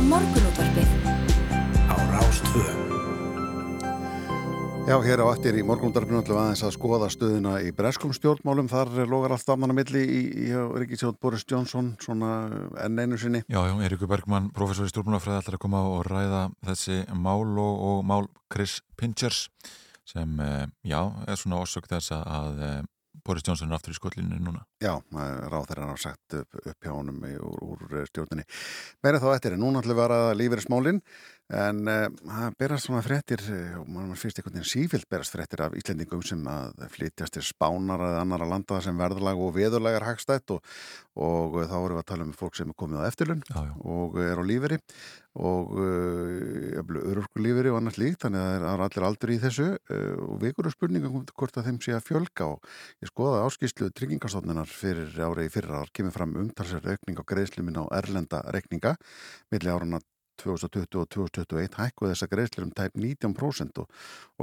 Speaker 3: á morgunútvarpið
Speaker 4: Á Rástvö.
Speaker 1: Já, hér á eftir í morgundarpinu ætlum við aðeins að skoða stöðuna í breskum stjórnmálum. Þar logar allt afnan að milli í, í Ríkisjóð Boris Johnson, svona enn einu sinni.
Speaker 2: Já, já, Eiríkur Bergmann, professor í stjórnmálafræði ætlar að koma og ræða þessi mál og, og mál Chris Pinchers sem, eh, já, er svona orsök þess að, að eh, Boris Johnson er aftur í skollinu núna.
Speaker 1: Já, ráð þeirra har sagt upp, upp hjá honum úr, úr stjórninni. Meira þá eftir, núna ætlum við að ræða lífeyrismálin. En uh, það berast svona fréttir eh, og mann finnst einhvern veginn sífilt berast fréttir af Íslendingum sem að flytjast til spánar eða annara landa sem verðlag og veðurlegar hagstætt og, og uh, þá erum við að tala um fólk sem er komið á eftirlun
Speaker 2: Já, já.
Speaker 1: og er á líferi og uh, örurku líferi og annars líkt þannig að það er allir aldur í þessu uh, og við ykkur spurningum hvort að þeim sé að fjölga og ég skoða áskýslu tryggingastofnunar fyrir árið í fyrra ár kemur fram umtalsverð aukning á greiðslumin á erlenda rekninga milli árana 2020 og 2021 hækkuð þessa greiðslur um tæp 19% og,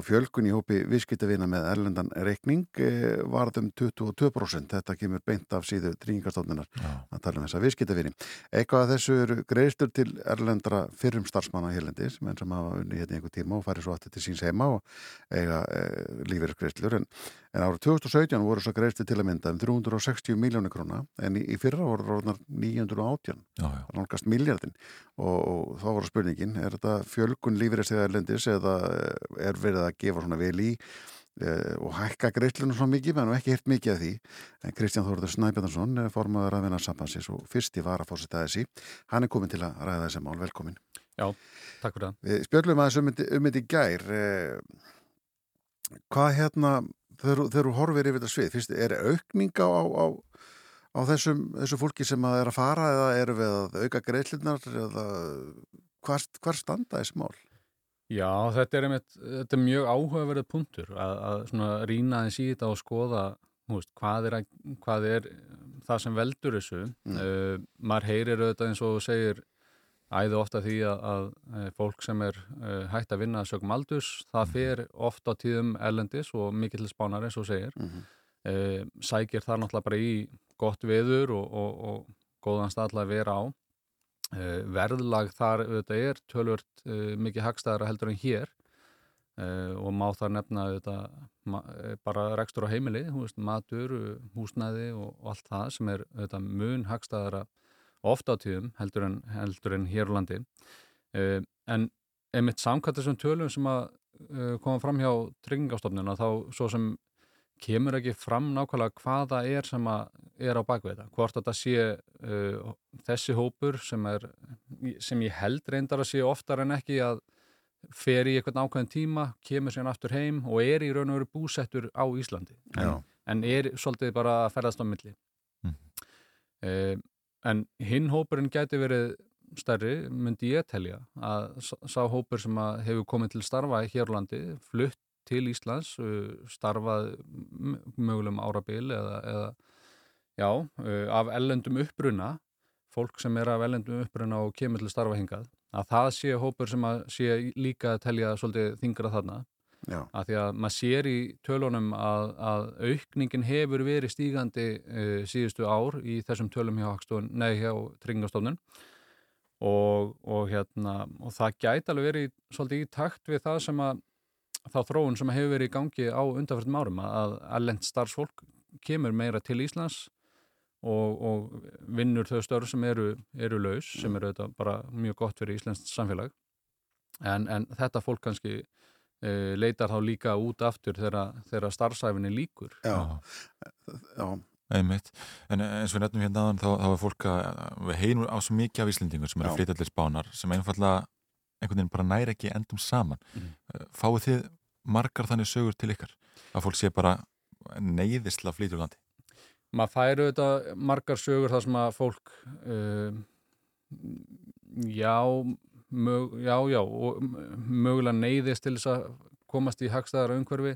Speaker 1: fjölkun í hópi viðskiptavina með erlendan reikning eh, varð um 22%. Þetta kemur beint af síðu tryggingastofnunar að tala um þessa viðskiptavini. Eitthvað af þessu eru greiðslur til erlendra fyrrum starfsmanna hérlendis, menn sem hafa unni hérna einhver tíma og farið svo aftur til síns heima og eiga eh, lífeyrisgreiðslur. En, en árið 2017 voru svo greiðslur til að mynda um 360 miljónir króna en í, í fyrra voru orðnar 918
Speaker 2: Já, já.
Speaker 1: nálgast miljardin og, og þá voru spurningin, er þetta fjölgun lífeyristegað erlendis eða eh, er verið að gefa svona vel í e, og hækka greiðslunum svona mikið, og ekki hirt mikið af því, en Kristján Þórður Snæbjörnsson formaður að vinna sambansins og fyrsti var að fórseta þessi, hann er komin til að ræða þessi mál, velkomin.
Speaker 10: Já, takk fyrir það.
Speaker 1: Við spjöllum aðeins um þetta- um þetta í gær hvað hérna þegar þú- horfir yfir þetta svið, fyrst er aukning á, á, á þessum, þessu fólki sem að er að fara eða eru við að auka greiðslunar eða hvar, hvar standa þessi mál?
Speaker 10: Já, þetta er, einmitt, þetta er mjög áhugaverið punktur að, að rýna aðeins í þetta og skoða veist, hvað, er að, hvað er það sem veldur þessu.
Speaker 1: Mm.
Speaker 10: Uh, maður heyrir auðvitað eins og segir æði ofta því að, að eh, fólk sem er uh, hægt að vinna sögum aldurs, það fer ofta tíðum ellendis og mikill spánar eins og segir.
Speaker 1: Mhm.
Speaker 10: Uh, sækir það náttúrulega bara í gott veður og, og, og góðan stað að vera á. Uh, verðlag þar auðvitað er tölvört uh, mikið hagstæðara heldur en hér og má þar nefna auðvitað ma eh, bara rekstur á heimili, veist, matur, húsnæði og, og allt það sem er auðvitað mun hagstæðara ofta á tíðum heldur en, heldur en hér á landi. Uh, en einmitt samkvæmt þessum tölum sem að uh, koma fram hjá tryggingastofnuna þá svo sem kemur ekki fram nákvæmlega hvaða er sem að er á bakvið þetta. Hvort þetta sé uh, þessi hópur sem, er, sem ég held reyndar að sé oftar en ekki að fer í eitthvað ákveðin tíma, kemur síðan aftur heim og er í raun og veru búsettur á Íslandi. En, en er svolítið bara að ferðast á milli. Uh, en hinn hópurinn gæti verið stærri, myndi ég telja að sá- hópur sem hefur komið til starfa í hérlandi, flutt til Íslands, starfað mögulegum árabil eða, eða já, af ellendum uppruna, fólk sem er af ellendum uppruna og kemur til starfa hingað, að það sé hópur sem að sé líka að telja svolítið þingra þarna
Speaker 1: Já.
Speaker 10: að því að maður sér í tölunum að, að aukningin hefur verið stígandi uh, síðustu ár í þessum tölum hjá, hjá Tryggingastofnun. Og, og, hérna, og það gæti alveg verið svolítið í takt við það sem að þá þróun sem hefur verið í gangi á undanfjörðum árum að allend starfsfólk kemur meira til Íslands og, og vinnur þau störf sem eru, eru laus, sem eru þetta bara mjög gott fyrir Íslands samfélag. En, en þetta fólk kannski uh, leitar þá líka út aftur þegar, þegar starfsæfinni líkur
Speaker 1: Já. Já.
Speaker 2: Einmitt. En eins og við nefnum hérna aðan þá, þá er fólk að heyrum á svo mikið af Íslendingur sem eru
Speaker 1: Já.
Speaker 2: að flytja allir spánar sem einfallega einhvern veginn bara næri ekki endum saman. Mm. Fáið þið margar þannig sögur til ykkar að fólk sé bara neyðisla úr landi?
Speaker 10: maður færu þetta margar sögur þar sem að fólk uh, já, mög, já, já og mögulega neyðist til þess að komast í hagstæðara umhverfi.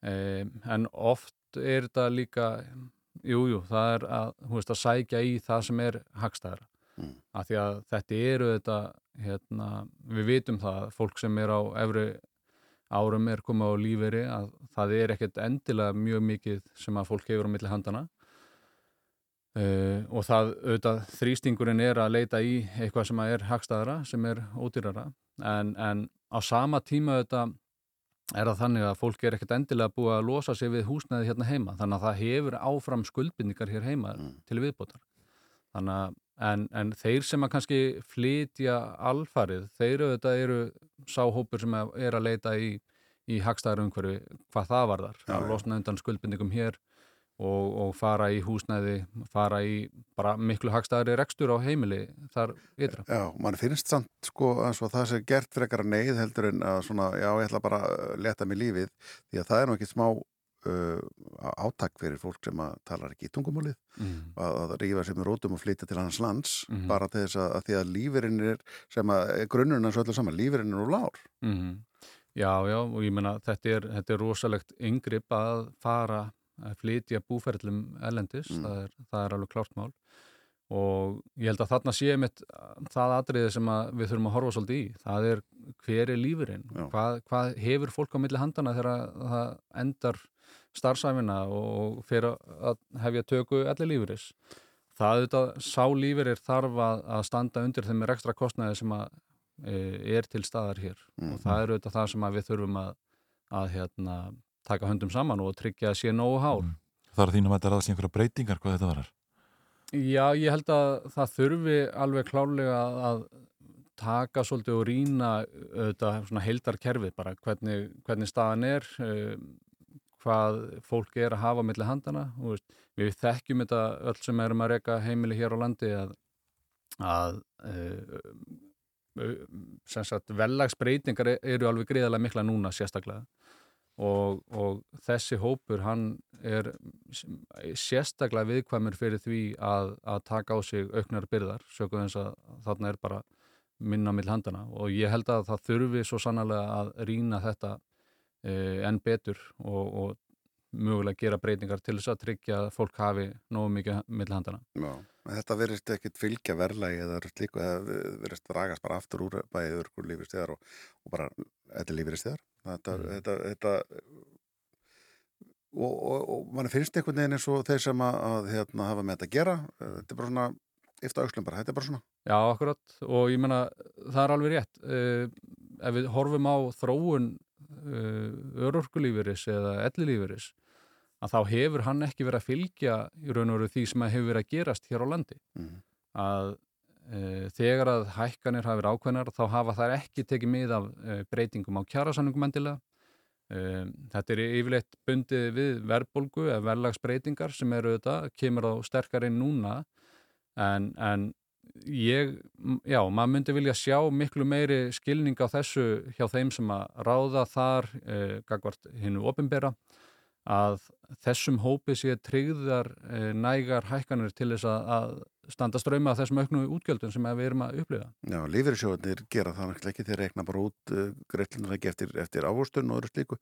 Speaker 10: Um, en oft er þetta líka jú, jú, það er að, veist, að sækja í það sem er hagstæðara.
Speaker 1: Mm.
Speaker 10: af því að þetta eru þetta hérna, við vitum það að fólk sem er á efri árum er komið á lífeyri að það er ekkert endilega mjög mikið sem að fólk hefur á milli handana uh, og það auðvitað þrýstingurinn er að leita í eitthvað sem er hagstæðara, sem er ódýrara. En, en á sama tíma auðvitað er það þannig að fólk er ekkert endilega búið að losa sig við húsnæði hérna heima. Þannig að það hefur áfram skuldbindningar hér heima til viðbótar. Þannig að en, en þeir sem að kannski flytja alfarið, þeir auðvitað eru sáhópur sem er að leita í, í hagstæðar umhverfi hvað það varðar,
Speaker 1: Já,
Speaker 10: að losna undan skuldbindingum hér og, og fara í húsnæði, fara í bara miklu hagstæðari rekstur á heimili þar ytra.
Speaker 1: Já, mann finnst samt sko eins og það sem er gert frekar neyð heldur en að svona, já, ég ætla bara að leta mig lífið, því að það er nú ekki smá uh, átak fyrir fólk sem að talar ekki í tungumálið
Speaker 10: Mm.
Speaker 1: að, að rífa sem er rótum og flytja til hans lands
Speaker 10: Mhm.
Speaker 1: bara til þess að, að því að lífurinn er sem að er grunnurinn hans öllu saman, lífurinn er úr lár
Speaker 10: Mm Já, já, og ég meina þetta er, þetta er rosalegt yngripp að fara að flytja búferðlum ellendis,
Speaker 1: Mm.
Speaker 10: það, er, það er alveg klárt mál og ég held að þarna sé mitt það atriði sem við þurfum að horfa svolítið í, það er hver er lífurinn, hvað, hvað hefur fólk á milli handana þegar það endar starfsæfina og fyrir að hefja töku allir lífuris. Það auðvitað sá lífurir þarf að, að standa undir þeim ekstra kostnaði sem að e, er til staðar hér
Speaker 1: Mhm.
Speaker 10: og það er auðvitað það sem við þurfum að, að hérna, taka höndum saman og tryggja að sé nógu hár.
Speaker 2: Mm. Það er þínum að þetta ráðast í einhverja breytingar hvað þetta varar.
Speaker 10: Já, ég held að það þurfi alveg klárlega að- taka svolítið og rýna auðvitað svona heildarkerfið bara hvernig, hvernig staðan er um, hvað fólk er að hafa milli handana veist, við þekkjum þetta öll sem erum að reyka heimili hér á landi að, að uh, sem sagt vellagsbreytingar eru alveg greiðarlega mikla núna sérstaklega og, og þessi hópur hann er sérstaklega viðkvæmur fyrir því að, að taka á sig auknar byrðar sökum þess að þarna er bara minna mill handana og ég held að það þurfi svo sannlega að rýna þetta eh, enn betur og, og mögulega gera breytingar til þess að tryggja að fólk hafi nógu mikið mill handana.
Speaker 1: Já, þetta verðist ekkit fylgja verðlægi eða slíku, eða verðist dragast bara aftur úr bæðið örgur lífistíðar og, og bara þetta lífistíðar þetta, þetta, þetta og, og, og mann finnst einhvern veginn eins og þeir sem að, að hérna, hafa með þetta að gera þetta er bara svona, eftir auðslum bara, þetta er bara svona.
Speaker 10: Já, akkurat og ég menna það er alveg rétt uh, ef við horfum á þróun uh, örorkulífuris eða ellilífuris að þá hefur hann ekki verið að fylgja í raun og veru því sem að hefur verið að gerast hér á landi.
Speaker 1: Mhm.
Speaker 10: að þegar að hækkanir hafi verið ákveðnar þá hafa þær ekki tekið mið af uh, breytingum á kjárasanningum endilega. Um, þetta er yfirleitt bundið við verðbólgu eða verðlagsbreytingar sem eru þetta, kemur á sterkar inn núna. En, en ég, já, maður myndi vilja sjá miklu meiri skilning á þessu hjá þeim sem að ráða þar eh, gagvart hinnu ofinbera að þessum hópi sé tryggðar eh, nægar hækkanir til þess að, að standa ströyma þessum auknu útgjöldum sem við erum að upplifa.
Speaker 1: Já, lífyrirsjóðanir gera það náttúrulega ekki, þeir reikna bara út uh, greitlunum ekki eftir, eftir ávostun og öðru slíku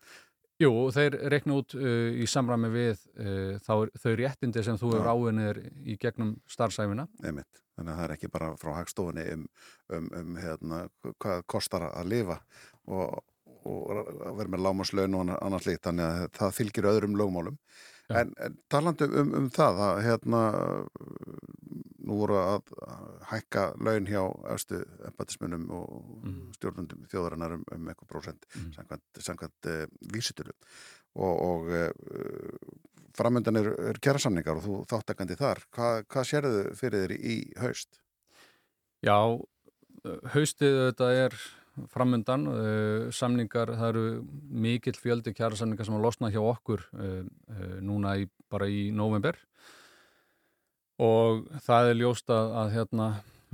Speaker 10: Jú, þeir reikna út uh, í samræmi við uh, þá, þau réttindi sem þú hefur áinir í gegnum starfsæfina.
Speaker 1: Einmitt. Þannig að það er ekki bara frá hagstofunni um, um, um hérna, hvað kostar að lifa og, og vera með lámaslaun og annað slíkt, þannig að það fylgir öðrum lögmálum. En, en talandi um, um það, að hérna, nú voru að hækka laun hjá östu empatismunum og
Speaker 10: Mhm.
Speaker 1: stjórnundum þjóðarinnar um, um eitthvað prósent
Speaker 10: Mhm.
Speaker 1: samkvæmt, samkvæmt uh, vísitölu og, og uh, framöndan er, er kjærasamningar og þú þáttakandi þar. Hva, hvað sérðu fyrir þér í haust?
Speaker 10: Já, haustið þetta er framundan, uh, samningar, það eru mikill fjöldi kjærasamningar sem að losna hjá okkur núna í, bara í november og það er ljóst að, að hérna,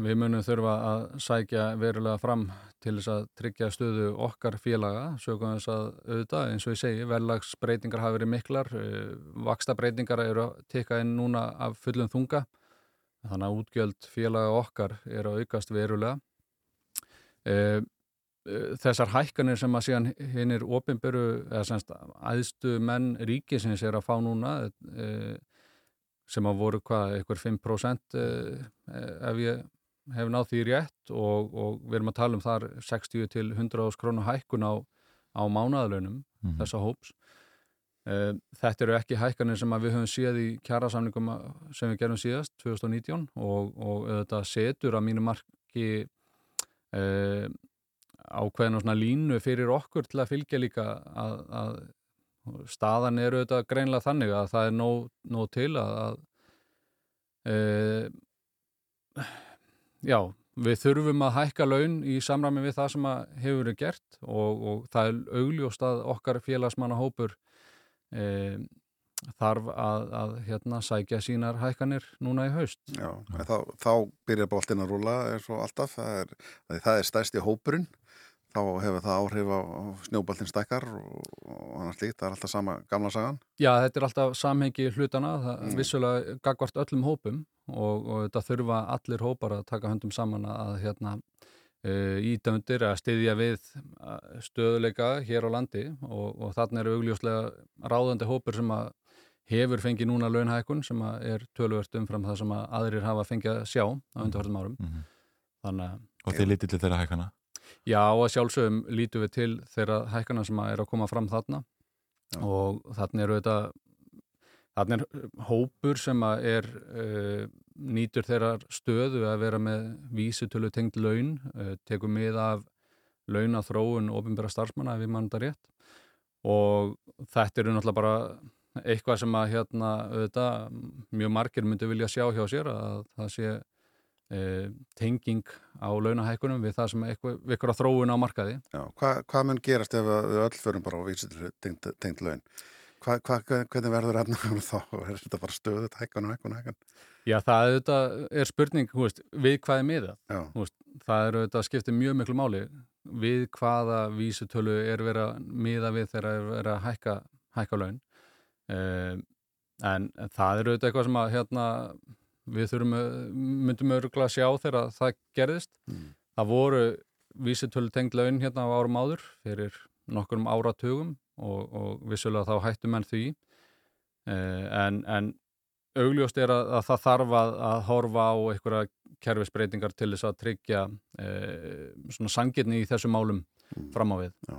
Speaker 10: við munum þurfa að sækja verulega fram til þess að tryggja stöðu okkar félaga, sögum þess að auðvitað, eins og ég segi, verðlagsbreytingar hafa verið miklar, uh, vaksta breytingar eru að tekka inn núna af fullum þunga þannig að útgjöld félaga okkar er að aukast verulega. E, þessar hækkanir sem að síðan hinn er opinberu, eða semst aðstu menn ríkisins er að fá núna e, sem að voru hvað, eitthvað 5% e, ef ég hef náð því rétt og, og við erum að tala um þar 60 til 100 krónu hækkun á, á mánaðalönum
Speaker 2: Mhm.
Speaker 10: þessa hóps. Eh, Þetta eru ekki hækkanir sem við höfum séð í kjærasamningum sem við gerum síðast, 2019 og, og þetta setur að mínu marki uh, ákveðin og svona línu fyrir okkur til að fylgja líka að, að staðan eru þetta greinlega þannig að það er nóg, nóg til að, að uh, já, við þurfum að hækka laun í samræmi við það sem hefur verið gert og, og það er augljóst að okkar félagsmannahópur e, þarf að, að hérna, sækja sínar hækkanir núna í haust.
Speaker 1: Já, þá, þá byrjar boltinn að rúla eins og alltaf, það er, það er stærsti hópurinn, þá hefur það áhrif á, snjóboltinn stækkar og, og annars líkt, það er alltaf sama gamla sagan.
Speaker 10: Já, þetta er alltaf samhengi hlutana, það
Speaker 1: Mm.
Speaker 10: vissulega gagvart öllum hópum og, og þetta þurfa allir hópar að taka höndum saman að hérna uh, ídöndir að styðja við stöðuleika hér á landi og, og þarna eru augljóslega ráðandi hópur sem að hefur fengið núna launhækun sem að er tölvört umfram það sem að aðrir hafa fengið að sjá á undarhörðum árum.
Speaker 2: Mhm.
Speaker 10: Þannig að
Speaker 2: Og þið lítið til þeirra hækana?
Speaker 10: Já, að sjálfsögum lítum við til þeirra hækkana sem er að koma fram þarna. Og þarna eru þetta þarna er hópur sem er uh, nýtur þeirrar stöðu að vera með vísutölu tengd laun, uh, tekur mið af launaþróun ofinbæra starfsmanna ef við mann þetta rétt. Og þetta eru náttúrulega bara eitthvað sem að hérna auðvitað, mjög margir myndi vilja sjá hjá sér að það sé e, tenging á launahækkunum við það sem eitthvað, við ykkur að þróun á markaði.
Speaker 1: Já, hvað, hvað mun gerast ef að við öll förum bara á vísitur tengd, tengd laun? Hva, hva, hvernig verður efnaður þá? Er þetta bara stöðut, hækkan og hækkan og hækkan?
Speaker 10: Já, það auðvitað er spurning, veist, við hvað er. Hú veist, það er auðvitað skiptir mjög miklu máli við hvaða vísutölu er verið að miða við þegar er verið að hækka, hækka laun. En, en það er auðvitað eitthvað sem að hérna, við þurfum, að- myndum örgulega að sjá þegar það gerðist.
Speaker 1: Mm.
Speaker 10: Það voru vísutölu tengd laun hérna á árum áður fyrir nokkurum áratugum og, og vissulega þá hættu menn því. Uh, en, en augljóst er að, að það þarf að, að horfa á einhverja kerfisbreytingar til þess að tryggja e, svona sangirni í þessum málum fram á við.
Speaker 1: Já,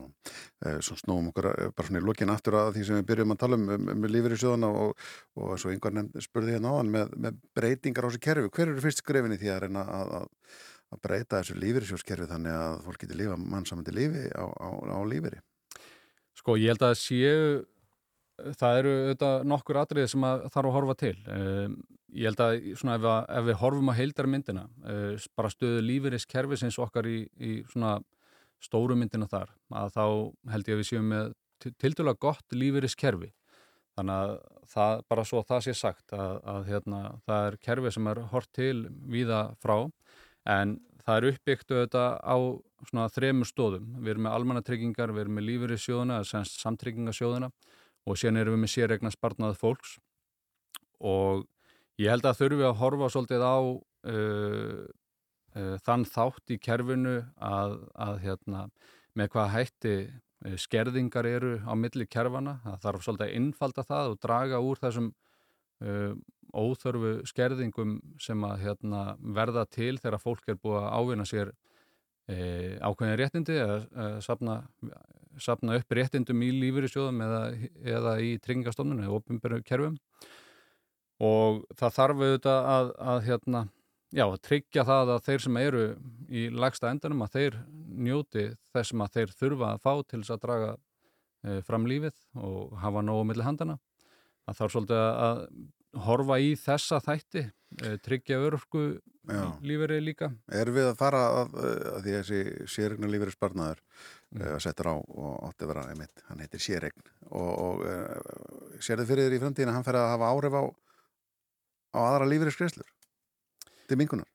Speaker 1: eh, svo snúum okkur eh, bara svona í lokin aftur að því sem við byrjum að tala um, um, um lífur í sjóðana og, og svo nefnd spurði hérna áðan með, með breytingar á þessu kerfi. Hver eru fyrst skrefin í því að reyna að, að, að breyta þessu lífur í sjóðskerfi þannig að fólk getur lifa mannsamandi lífi á, á, á lífiri?
Speaker 10: Sko ég held að séu það eru auðvitað nokkur atriði sem að þarf að horfa til. Um, ég held að svona ef, að, ef við horfum á heildarmyndina, uh, bara stöðu lífeyris kerfisins okkar í, í svona stóru myndina þar, að þá held ég að við séum með tildulega gott lífeyris kerfi. Þannig að það, bara svo að það sé sagt að, að hérna, það er kerfi sem er hort til víða frá en það er uppbyggt auðvitað á svona þremur stóðum. Við erum með almannatryggingar, við erum með lífeyrissjóðuna, samtryggingasjóðuna og síðan erum við með sérregna spartnað fólks og ég held að þurfi að horfa svolítið á uh, uh, þann þátt í kerfinu að, að hérna, með hvað hætti uh, skerðingar eru á milli kerfana, það þarf svolítið að innfalda það og draga úr þessum uh, óþörfu skerðingum sem að hérna, verða til þegar fólk er búið að ávinna sér uh, ákveðin réttindi eða uh, sapna sapna upp réttindum í lífyrirsjóðum eða, eða í tryggingastofnun eða opinberu kerfum. Og það þarf auðvitað að, að hérna, já, að tryggja það að þeir sem eru í lagsta endanum að þeir njóti þess sem að þeir þurfa að fá til þess að draga e, fram lífið og hafa nógu milli handana. Það þarf svolítið að horfa í þessa þætti, e, tryggja örku
Speaker 1: Já.
Speaker 10: lífeyri líka.
Speaker 1: Er við að fara að, að því að þessi sérregna lífeyri sparnaður mm. settur á og átti að vera einmitt, hann heitir sérregn og, og uh, sérðu fyrir þér í framtíðin að hann fer að hafa áhrif á, á aðra lífeyri skreslur til mingunar?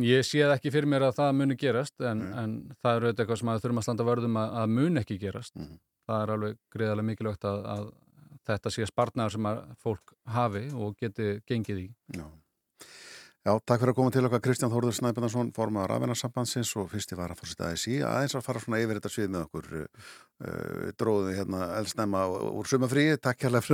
Speaker 10: Ég sé það ekki fyrir mér að það muni gerast en, en það er auðvitað eitthvað sem að þurfum að standa vörðum að, að muni ekki gerast.
Speaker 1: Mhm.
Speaker 10: Það er alveg greiðarlega mikilvægt að, að þetta sé spartnaður sem að fólk hafi og geti gengið í.
Speaker 1: Já. Já, takk fyrir að koma til okkar Kristján Þórður Snæbjörnarsson, formaður rafinasambandsins og fyrst ég var að fórseta aðeins í aðeins að fara svona yfir þetta svið með okkur uh, dróðu hérna eldsnemma úr sumafríi, takk hérlega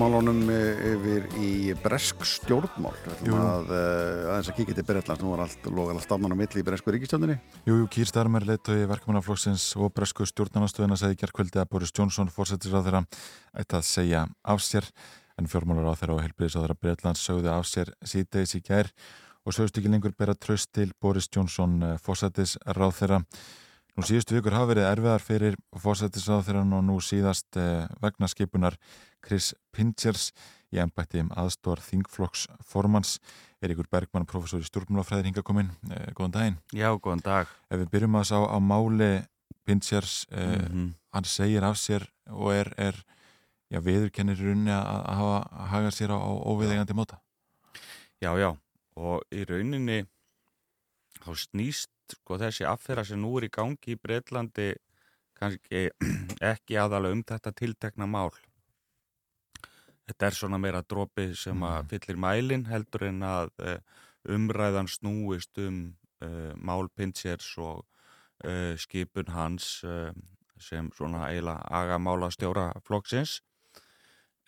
Speaker 1: eh, eh, yfir í bresk stjórnmál. Að eh, aðeins að kíkja til Bretlands. Nú var allt logalega stafnan á milli í bresku ríkistjóndinni.
Speaker 2: Jú, jú, Kýr Starmer leitói verkamannaflokksins og bresku stjórnarnastöðuna segði gerðkvöldi að Boris Johnson fórsetis á þeirra ætti að segja af sér en fjármálar á þeirra og helbriðis á þeirra Breitlands sögðu af sér síðdeis í gær og sögust ekki lengur bera tröst til Boris Johnson fórsetis ráð þeirra. Nú síðustu vikur hafa verið erfiðar fyrir fórsetis ráð þeirra og nú síðast eh, vegna skipunar Chris Pinchers í embætti um aðstór Þingflokks formans Eiríkur Bergmann, professor í stjórnmálafræðir hinga komin. Eh, góðan daginn.
Speaker 11: Já, góðan dag.
Speaker 2: Ef við byrjum að sá á máli Pinchers, eh,
Speaker 11: Mhm.
Speaker 2: hann segir af sér og er, er já, viðurkennir í rauninni að, að hafa að haga sér á, á óviðegandi móta.
Speaker 11: Já, já, og í rauninni þá snýst sko þessi affæra sem nú er í gangi í Breitlandi kannski ekki aðalega um þetta tiltekna mál. Þetta er svona meira dropi sem að fyllir mælin heldur en að uh, umræðan snúist um uh, mál Pinchers og uh, skipun hans uh, sem svona eiginlega agamála stjóra flokksins.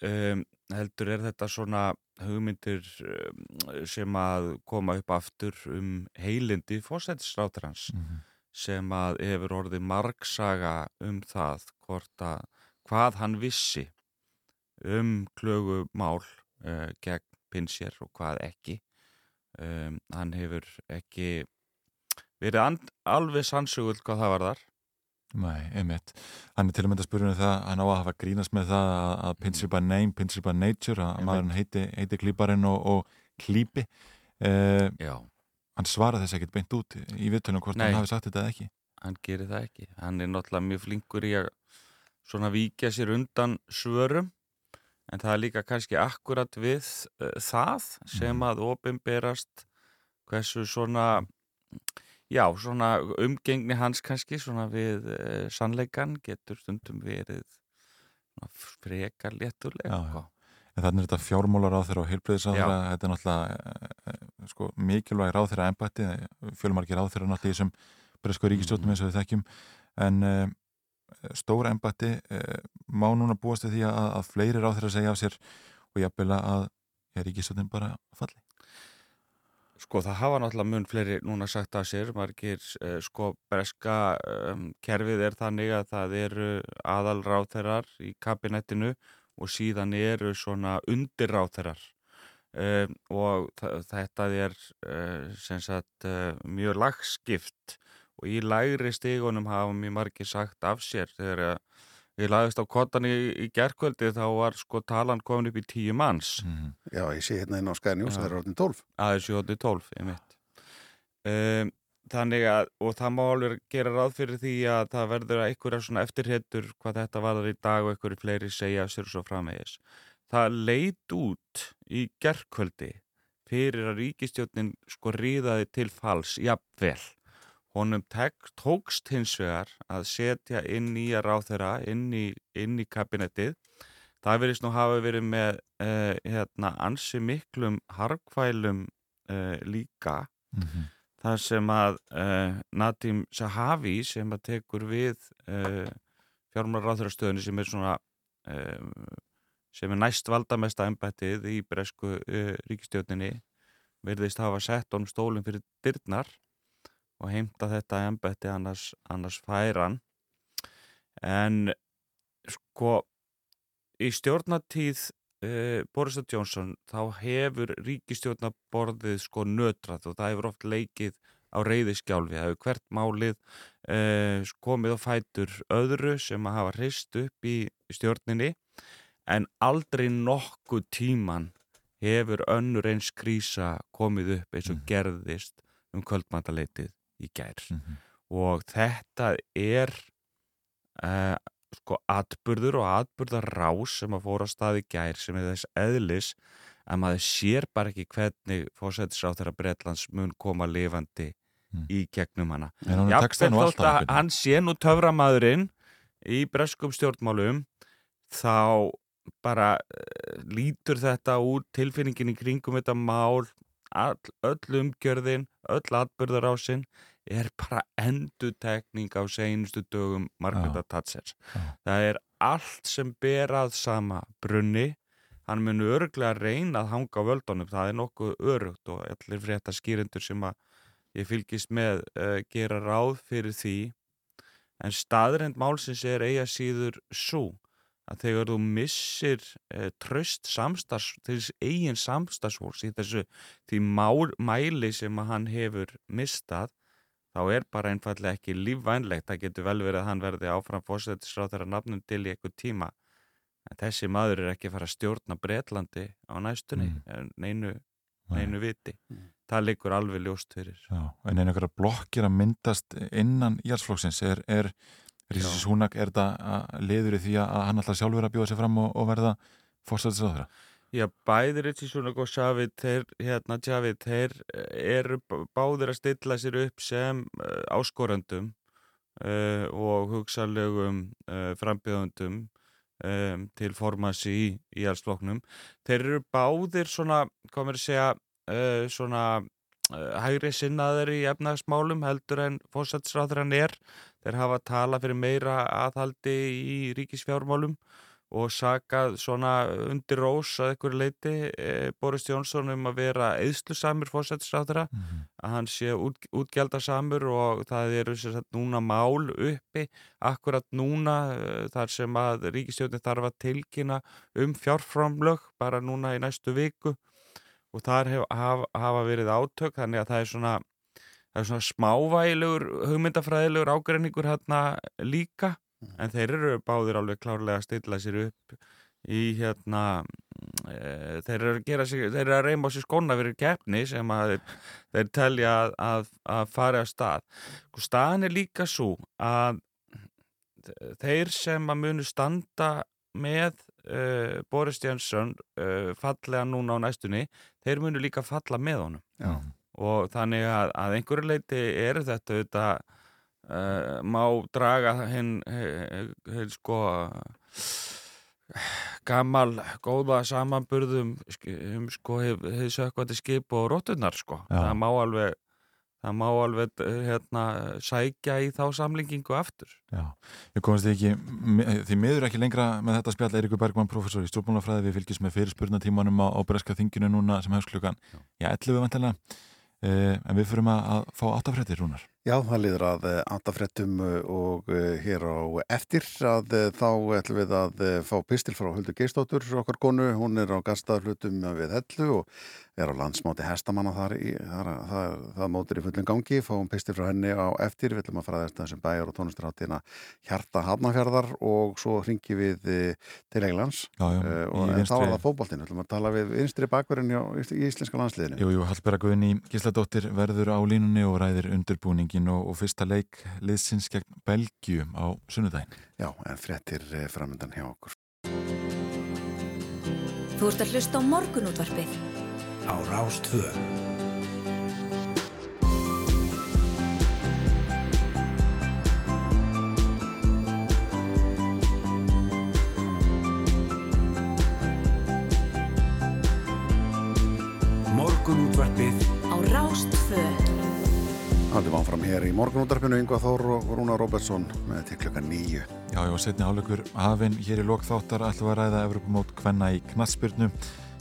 Speaker 11: Um, heldur er þetta svona hugmyndir um, sem að koma upp aftur um heilindi fósættisrátrans sem að hefur orðið margsaga um það að hvað hann vissi um klögumál uh, gegn Pinsjer og hvað ekki um, hann hefur ekki verið alveg sannsögul hvað það var þar
Speaker 2: Nei, einmitt. Hann er til að mynda að spyrja um það, hann á að hafa grínast með það að, að Pinsir by name, Pinsir by nature, að maðurinn heiti, heiti klíparinn og, og klípi. Uh,
Speaker 11: Já.
Speaker 2: Hann svaraði þess ekkert beint út í viðtönum hvort
Speaker 11: Nei.
Speaker 2: hann hafi sagt þetta eða ekki.
Speaker 11: hann gerir það ekki hann er náttúrulega mjög flinkur í að svona víkja sér undan svörum en það er líka kannski akkurat við uh, það sem að opinberast hversu svona já, svona umgengni hans kannski svona við uh, sannleikan getur stundum verið svona frekar léttuleg
Speaker 2: Já, já. En þannig er þetta fjármólar á þeirra og heilbreyðisáþeirra, þetta er náttúrulega eh, eh, sko, mikilvæg ráð þeirra embætti, fjölmargir ráð þeirra náttúrulega í þessum bresku ríkistjóttum eins og við þekkjum, en uh, stóra embætti uh, má núna búast við því að, að fleiri ráð þeirra segja af sér og jafnvel að ja, ríkistjóttin bara falli.
Speaker 11: Sko það hafa náttúrulega mun fleiri núna sagt að sér, margir eh, sko breska um, kerfið er þannig að það eru aðalráþerar í kabinettinu og síðan eru svona undirráþerar um, og þa- þetta er uh, sagt uh, mjög lagskipt og í lægri stigunum hafa mjög margir sagt af sér þegar að Ég lagðist á kottan í, í gerkvöldi þá var sko talan komin upp í tíu manns.
Speaker 2: Mm.
Speaker 1: Já, ég sé hérna inn á
Speaker 11: Já.
Speaker 1: það er orðin 12.
Speaker 11: aðeins 7.12 einmitt. Um, þannig að og það má alveg gera ráð fyrir því að það verður að einhverja svona eftirhettur hvað þetta varður í dag og einhverju fleiri segja sér svo framvegis það leit út í gerkvöldi fyrir að ríkistjórnin sko ríðaði til fals jafnvel honum tek, tókst hins vegar að setja inn nýja ráþeira inn í, inn í kabinettið það verðist nú hafa verið með uh, hérna, ansi miklum harkvælum uh, líka.
Speaker 2: Mhm.
Speaker 11: þar sem að uh, Nadim Sahavi sem að tekur við uh, fjármálaráþurastöðunni sem er svona um, sem er næst valdamesta embættið í bresku uh, ríkistjóninni verðist hafa sett honum stólinn fyrir dyrnar og heimta þetta embætti annars, annars færan en sko í stjórnatíð uh, Boris Johnson þá hefur ríkistjórnaborðið sko nötrað og það hefur oft leikið á reyðiskjálfi, það hefur hvert málið uh, komið á fætur öðru sem að hafa reist upp í stjórninni. En aldrei nokkuð tíman hefur önnur eins krísa komið upp eins og gerðist um kvöldmantaleitið í gær. Og þetta er uh, sko atburður og atburðarrás sem að fóra á staði gær sem er þess eðlis að maður sér bara ekki hvernig fórsættisráð þeirra Bretlands mun koma lifandi í gegnum hana.
Speaker 2: Alltaf
Speaker 11: þótt að hann sé nú töframadurinn í breskum stjórnmálum þá bara uh, lítur þetta út tilfinningin í kringum þetta mál all, öll umgjörðin, öll atbyrðarásin er bara endutekning á seinustu dögum Margareta Thatcher. Það er allt sem ber að sama brunni. Hann mun örglega reyna að hanga á völdunum, það er nokkuð örugt og allir frétta skýrendur sem að ég fylgist með uh, gera ráð fyrir því. En staðrend málsins er eiga síður svo að þegar þú missir uh, tröst samstags, þess eigin samstagsfólks í þessu því mál, mæli sem að hann hefur mistað þá er bara einfallega ekki lífvænlegt. Það getur vel verið að hann verði áfram fórsættisráð þeirra nafnum til í eitthvað tíma. En þessi maður er ekki að fara að stjórna Bretlandi á næstunni mm. neinu, neinu viti. Það liggur alveg ljóst fyrir.
Speaker 2: Já, en er einhverja blokkir að myndast innan íhalsflokksins er, er Húnak, er þetta liður í því að hann alltaf sjálfur að bjóða sig fram og, og verða fórsættisráðra?
Speaker 11: Já, bæðir Ritchie og Javid, þeir, hérna, Javid, þeir eru báðir að stilla sér upp sem uh, áskorandum uh, og hugsalegum uh, frambjöðundum um, til formasi í, í allsfloknum. Þeir eru báðir svona, mér að segja, svona hægri sinnaður í efnagsmálum heldur en fórsættisráðurann er. Þeir hafa talað fyrir meira aðhaldi í ríkisfjármálum og sakað svona undir rós að einhverju leiti e, Boris Jónsson um að vera eðslusamur fórsættisráðara, mm -hmm. að hann sé út, útgjaldasamur og það eru sagt núna mál uppi akkurat núna e, þar sem að ríkistjóðin þarf að tilkynna um fjárframlög bara núna í næstu viku og þar hef, haf, hafa verið átök þannig að það er svona það er svona smávægilegur hugmyndafræðilegur ágreiningur hérna líka en þeir eru báðir alveg klárlega að stilla sér upp í hérna e, þeir eru að gera sig, þeir eru að reyma á sér skóna fyrir keppni sem að þeir, þeir telja að, að, að fara á stað og staðan er líka svo að þeir sem að munu standa með uh, Boris Jansson uh, fallega núna á næstunni þeir munu líka falla með honum
Speaker 1: Já.
Speaker 11: og þannig að, að einhverju leiti er þetta auðvitað Uh, má draga hinn hin, sko gammal góða samanburðum um sko hefði sökkvandi skip og róttunar sko.
Speaker 2: Já.
Speaker 11: það má alveg það má alveg hérna sækja í þá samlingingu aftur.
Speaker 2: Já, við komumst því ekki því miður ekki lengra með þetta spjall Eirikur Bergman, professor í stjórnmálafræði. Við fylgjum með fyrirspurnatímanum á, á Breska þinginu núna sem hefst klukkan, já, 11 vantilega eh, en við fyrum að, að fá áttafrættir rúnar
Speaker 1: Já, það liður að andafrettum og uh, hér á eftir að uh, þá ætlum við að uh, fá pistil frá Huldu Geistóttur, okkar konu, hún er á gastaðflutum við Hellu og er á landsmáti hestamanna þar, í, þar það, það mótur í fullin gangi, fáum pistil frá henni á eftir, við ætlum að fara þess þessum bæjar og tónlistarháttina Hjarta Hafnafjörðar og svo ringi við til Englands.
Speaker 2: Já, já,
Speaker 1: og en þá er það fókbaltinn, við ætlum að tala við vinstri bakverðin í íslenska landsliðinu.
Speaker 2: Jú, jú, Hallberga Guðni Gísladóttir verður á línunni og ræðir undirbúning og, og fyrsta leik liðsins gegn Belgium á sunnudaginn.
Speaker 1: Já, en frettir framöndan hjá okkur.
Speaker 3: Þú ert að hlusta á morgunútvarpið
Speaker 4: á Rástvö. Morgunútvarpið
Speaker 3: á Rástvö.
Speaker 1: Það höldum áfram hér í morgunútarpinu Yngvar Þór og Rúna Robertsson með til klukkan nýju.
Speaker 2: Já, já, setni hálfleikur hafinn hér í lokþáttar við að ræða Evropamót Kvenna í knatsbyrnu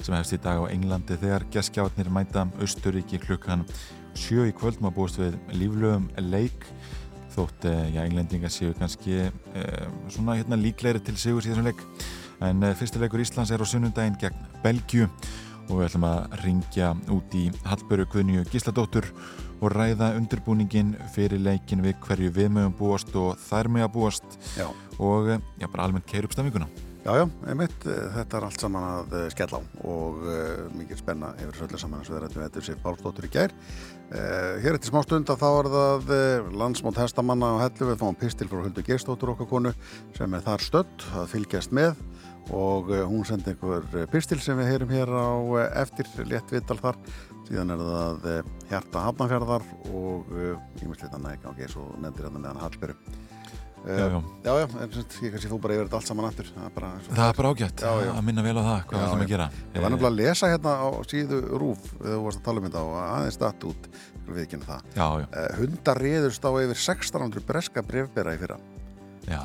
Speaker 2: sem hefst í dag á Englandi þegar geskjáðnir mæta Östuríki klukkan sjö í kvöld maður búist við líflögum leik þótt, eh, já, englendingar séu kannski eh, svona hérna líklegri til sigur síðan leik en eh, fyrstileikur Íslands er á sunnundaginn gegn Belgju og við ætlum að ringja út í Hallböru Guðnju Gísladóttur og ræða undirbúningin fyrir leikin við hverju við mögum búast og þær mögum að búast
Speaker 1: Já.
Speaker 2: og eh, já, bara almennt keir upp stafinguna.
Speaker 1: Já, já, einmitt, eh, þetta er allt saman að eh, skella á og uh, mikið spenna yfir þessu öllu saman og við rættum þetta sér Pálsdóttur í gær. Uh, hér eftir smá stund að þá er það uh, landsmót hestamanna á hellu, við fáum pistil frá Huldu Gerstóttur okkar konu sem er þar stödd að fylgjast með og hún sendi einhver pistil sem við heyrum hér á eftir létt viðtal þar. Síðan er það uh, hjarta hafnafjörðar og ímestleita næg á geis og nefndir hérna meðan Hallberg.
Speaker 2: Já, já.
Speaker 1: Já, já, en ég kannski þú bara yfir þetta allt saman aftur. Það er bara,
Speaker 2: Það er bara ágætt
Speaker 1: Já, já.
Speaker 2: að minna vel á það hvað ætlum að gera.
Speaker 1: Ég var nefnilega að lesa hérna á síðu rúf þegar þú varst að tala um þetta og aðeins datt út við ekki það.
Speaker 2: Já, já,
Speaker 1: hundar reyðust á yfir 1600 breska brefbera í fyrra.
Speaker 2: já,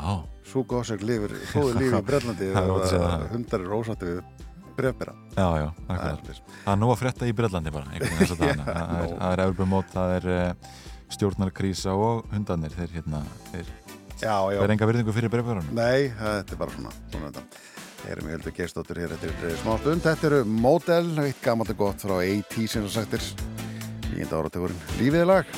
Speaker 1: Svo góðsök lifir, góðu lífi í Brellandi hundar er ósáttu við brefbera.
Speaker 2: já, já, akkurat. Það er nú að frétta í Brellandi bara, einhvern veginn þess að dana. Það er, það er Evropamót, það er uh, stjórnarkrísa og hundarnir, þeir hérna, þeir
Speaker 1: Já, já.
Speaker 2: verða enga virðingu fyrir breyfverðunum.
Speaker 1: Nei, þetta er bara svona, svona þetta. Erum við heldur geistóttur hér eftir eh, smá stund. Þetta eru Model, eitt gammalt og gott frá AT sem það sagtir. Nýjenda áratökurinn.
Speaker 9: Lífið er lag.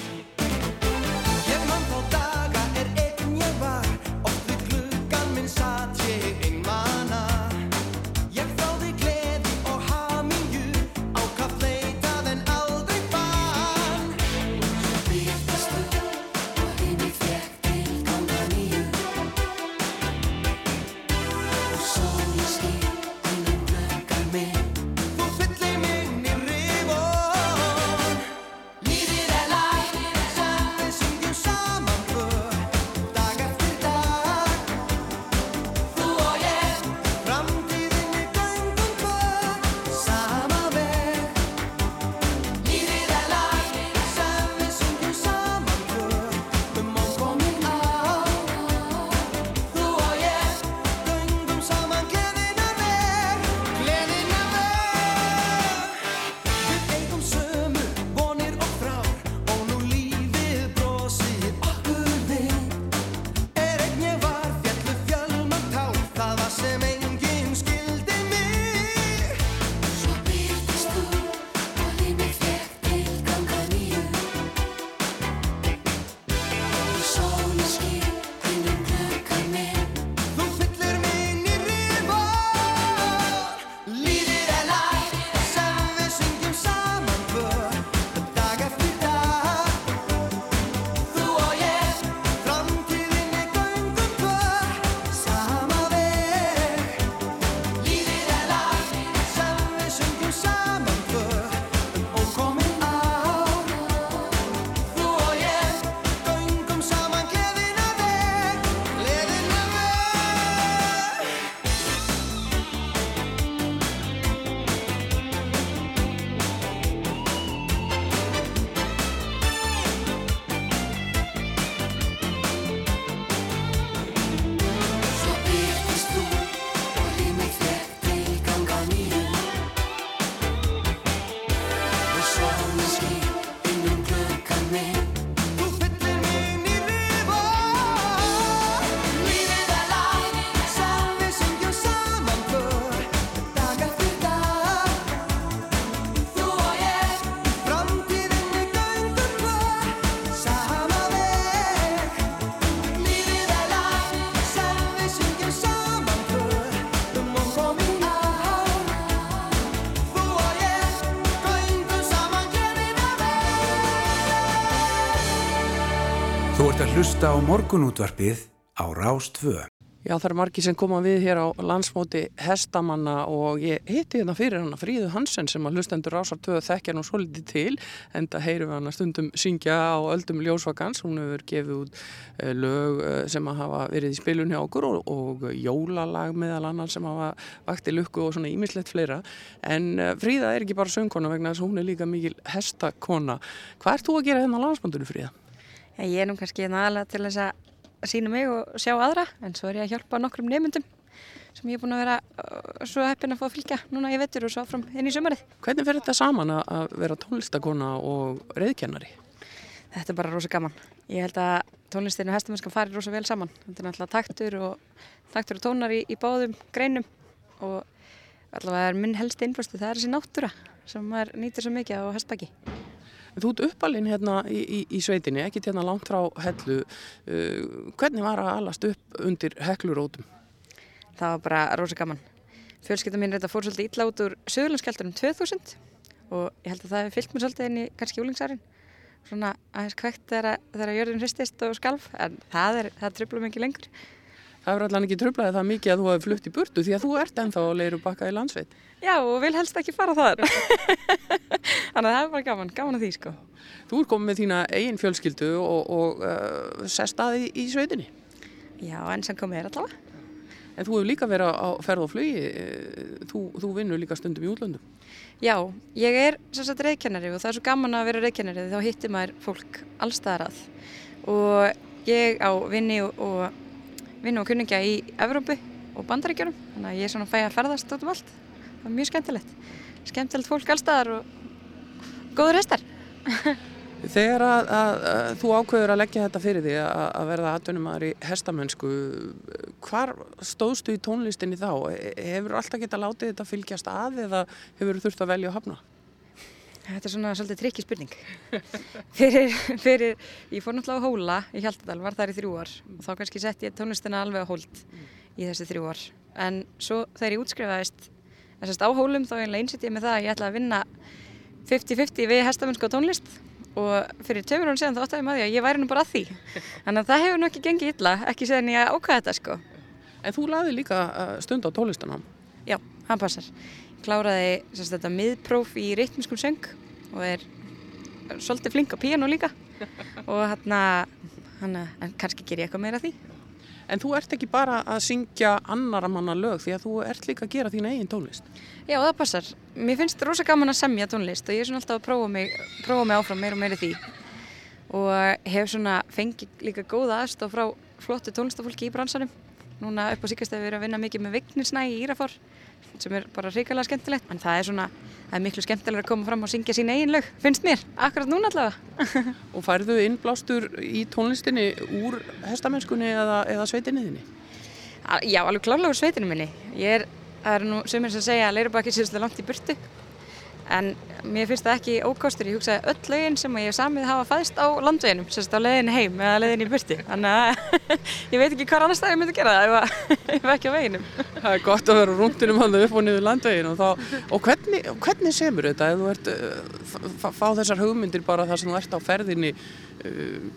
Speaker 4: Að hlusta á morgunútvarpið á Rástvö.
Speaker 12: Já, það eru margir sem koma við hér á landsmóti hestamanna og ég hitti hérna fyrir hana Fríðu Hansen sem að hlustendur töðu þekkja nú svolítið til en það heyrum við hana stundum syngja á öldum ljósvakans, hún hefur gefið út eh, lög eh, sem að hafa verið í spilun hjá okkur og, og jólalag meðal annan sem hafa vakti lukku og svona ímislegt fleira en eh, Fríða er ekki bara söngkona vegna þess að hún er líka mikil hestakona. Hvað ert þú að gera hérna á landsmótinu Fríða?
Speaker 13: Ég er nú kannski aðalega til þess að sína mig og sjá aðra en svo er ég að hjálpa nokkrum nemyndum sem ég er búin að vera uh, svo heppin að fá að fylgja núna í vettur og svo fram inn í sömarið.
Speaker 12: Hvernig fer þetta saman að- vera tónlistakona og reyðkennari?
Speaker 13: Þetta er bara rosa gaman. Ég held að tónlistinu og hestamennskan fari rosa vel saman. Þetta er náttúrulega taktur og, taktur og tónar í, í báðum greinum og allavega er minn helsti innblöstu það er þessi náttúra sem maður nýtir svo mikið á hestbæki.
Speaker 12: Þú ert uppalinn hérna í, í, í sveitinni, ekki hérna langt frá hellu. Uh, hvernig var að alast upp undir heklurótum?
Speaker 13: Það var bara rosa gaman. Fjölskylda mín reynda fór svolítið illa út úr Suðurlandskjaldunum 2000 og ég held að það hefði fyllt mér svolítið inn í kannski júlingsárin. Svona aðeins kveikt þegar, þegar jörðin hristist og skalf en það, það tröflum ekki lengur.
Speaker 12: Það er allan ekki tröflaði það mikið að þú hefði flutt í burtu því að þú ert ennþá að leiru bakka í landsveit.
Speaker 13: Já og vil helst ekki fara þar. Þannig að það er bara gaman, gaman að því sko.
Speaker 12: Þú ert komið með þína eigin fjölskyldu og, og uh, sest að í, sveitinni.
Speaker 13: Já, enn sem komið er allavega.
Speaker 12: En þú hefur líka verið á ferð og flugi, eh, þú, þú vinnur líka stundum í útlöndum.
Speaker 13: Já, ég er sem sagt reyðkennari og það er svo gaman að vera reyðkennari þá hittir maður fólk allstaðar að og ég á vinni og, vinni og kunningja í Evrópu og Bandaríkjunum þannig að ég er svona fæ að ferðast út um allt það er mjög skemmtilegt skemmtilegt fólk allstaðar og góður hestar
Speaker 12: Þegar að, að, að þú ákveður að leggja þetta fyrir því að, að verða atvinnumæður í hestamennsku, hvar stóðstu í tónlistinni þá? Hefur alltaf getað látið þetta fylgjast að eða hefur þurft að velja að hafna?
Speaker 13: Þetta er svona svolítið trikki spurning. Fyrir, fyrir, ég fór náttúrulega á hóla í Hjaltadal, var þar í þrjú ár. Og þá kannski sett ég tónlistina alveg á hóld í þessi þrjú ár. En svo þegar ég útskrifaðist þessast á hólum þá einlega einsett ég með það að ég ætla að vinna 50-50 við hestamennsku og tónlist. Og fyrir tveimur hún síðan þá áttaði maður því að ég væri nú bara að því. Þannig að það hefur nú ekki gengið illa ekki séðan ég ákvaði þetta sko.
Speaker 12: En þú laði líka uh, stund á tónlistanám
Speaker 13: Já, hann passar kláraði sérst, þetta miðpróf í rytmiskum söng og er svolítið flink á píano líka. Og hann að kannski ger ég eitthvað meira því?
Speaker 12: En þú ert ekki bara að syngja annara manna lög því að þú ert líka að gera þín eigin tónlist.
Speaker 13: Já, það passar. Mér finnst rosa gaman að semja tónlist og ég er svona alltaf að prófa mig, prófa mig áfram meira og meira í því. Og hef svona fengið líka góða aðstof frá flottu tónlistafólki í bransanum. Núna upp á síkast að við erum að vinna mikið með Vignisnæ í Írafár sem er bara ríkilega skemmtilegt en það er svona, það er miklu skemmtilega að koma fram og syngja sín eigin lög, finnst mér, akkurat núna allavega.
Speaker 12: Og færðu innblástur í tónlistinni úr hestamennskunni eða, eða sveitinni þinni?
Speaker 13: Já, alveg klálega úr sveitinu minni. Ég er, það eru nú sömur sem segja að Leirubakki séu svolítið langt í burtu en mér finnst það ekki ókostur. Ég hugsaði öll lögin sem ég samið hafa fæðst á landveginum, sérst á leiðin heim eða leiðin í burtu. Þannig að ég veit ekki hvað annar stað ég myndi gera það ef, ef ekki á veginum.
Speaker 12: Það er gott að vera rúndinum hann upp og niður landvegin og, og hvernig, hvernig semur þetta ef þú ert uh, fá þessar hugmyndir bara þar sem þú ert á ferðinni uh,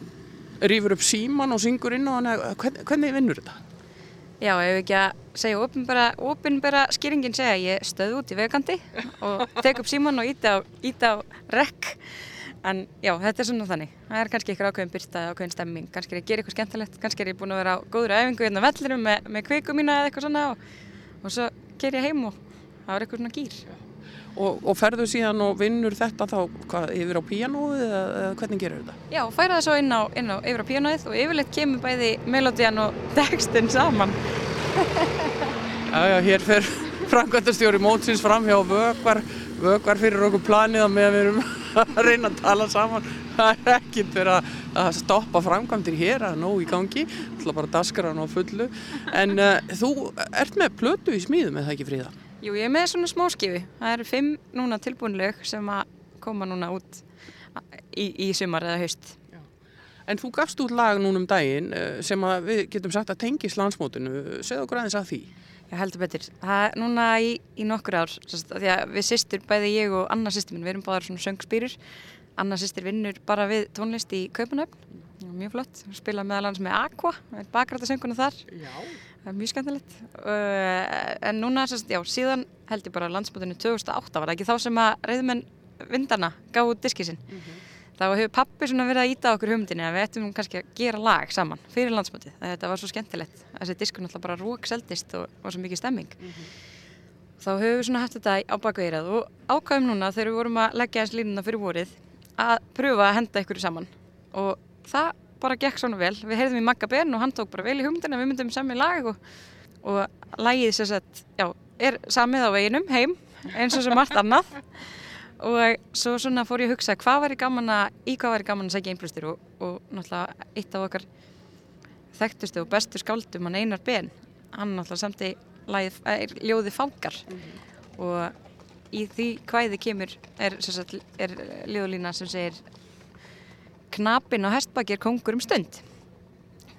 Speaker 12: rýfur upp síman og syngur inn á hann hvernig, hvernig vinnur þetta?
Speaker 13: Já, ef ekki að segja opinbera skýringin segja að ég stöð út í vegandi og tek upp síman og íti á, á rekk. En já, þetta er svona þannig. Það er kannski eitthvað ákveðin byrta eða ákveðin stemming. Kannski er ég að gera eitthvað skemmtilegt, kannski er ég búin að vera á góður æfingu hérna á vellirum með, með kviku mína eða eitthvað svona og, og svo ger ég heim og það er eitthvað svona gýr
Speaker 12: Og, og ferðu síðan og vinnur þetta þá hvað, yfir á píanóið eða, eða hvernig gerur þetta?
Speaker 13: Já, færa það svo inn á, inn á yfir á píanóið og yfirleitt kemur bæði melodían og textin saman
Speaker 12: Já, já, hér fer framkvæmtastjóri mótsins fram hjá vögvar, vögvar fyrir okkur planið að með við erum að reyna að tala saman. Það er ekkert verið að, að stoppa framkvæmtir hér að nóg í gangi, ætla bara að daskara hann á fullu. En uh, þú ert með plötu í smíðum eða ekki fríða?
Speaker 13: Jú, ég er með svona smáskifi. Það eru fimm núna tilbúinleg sem að koma núna út í, í sumar eða haust.
Speaker 12: En þú gafst út lag núna um daginn eh, sem að við getum sagt að tengis landsmótinu. Segð okkur aðeins að því.
Speaker 13: Já, heldur betur. Það er núna í, í nokkur ár, því að við sýstur, bæði ég og Anna sýstur minn, við erum báðar svona söngspýrur. Anna sýstur vinnur bara við tónlist í Kaupanöfn, mjög flott. Spila meðal hans með Aqua, bakrættasöngunum þar.
Speaker 12: Já.
Speaker 13: Það er mjög skemmtilegt. Uh, en núna, já, síðan held ég bara landsmótinu 2008, var það ekki þá sem að reyðmenn vindana gaf út diskið sinn. Þá hefur pappi svona verið að íta okkur hugmyndinni að við ættum kannski að gera lag saman fyrir landsmótið. Þetta var svo skemmtilegt. Þessi diskur náttúrulega bara rók seldist og var svo mikið stemming. Þá höfum við svona haft þetta á bakveirað og ákvæðum núna þegar við vorum að leggja eins línuna fyrir vorið að pröfa að henda ykkur saman. Og það bara gekk svona vel. Við heyrðum í Magga Ben og hann tók bara vel í hugmyndina, við myndum semja lag og, og lagið sem sagt, já, er samið á veginum heim eins og sem allt annað. Og svo svona fór ég að hugsa hvað væri gaman að, í hvað væri gaman að segja einblústur og, og náttúrulega eitt af okkar þekktustu og bestu skáldum hann Einar Ben, hann náttúrulega samti lagið, er, ljóði fangar. Og í því hvæði kemur er, er ljóðlína sem segir knapinn á hestbaki er kongur um stund.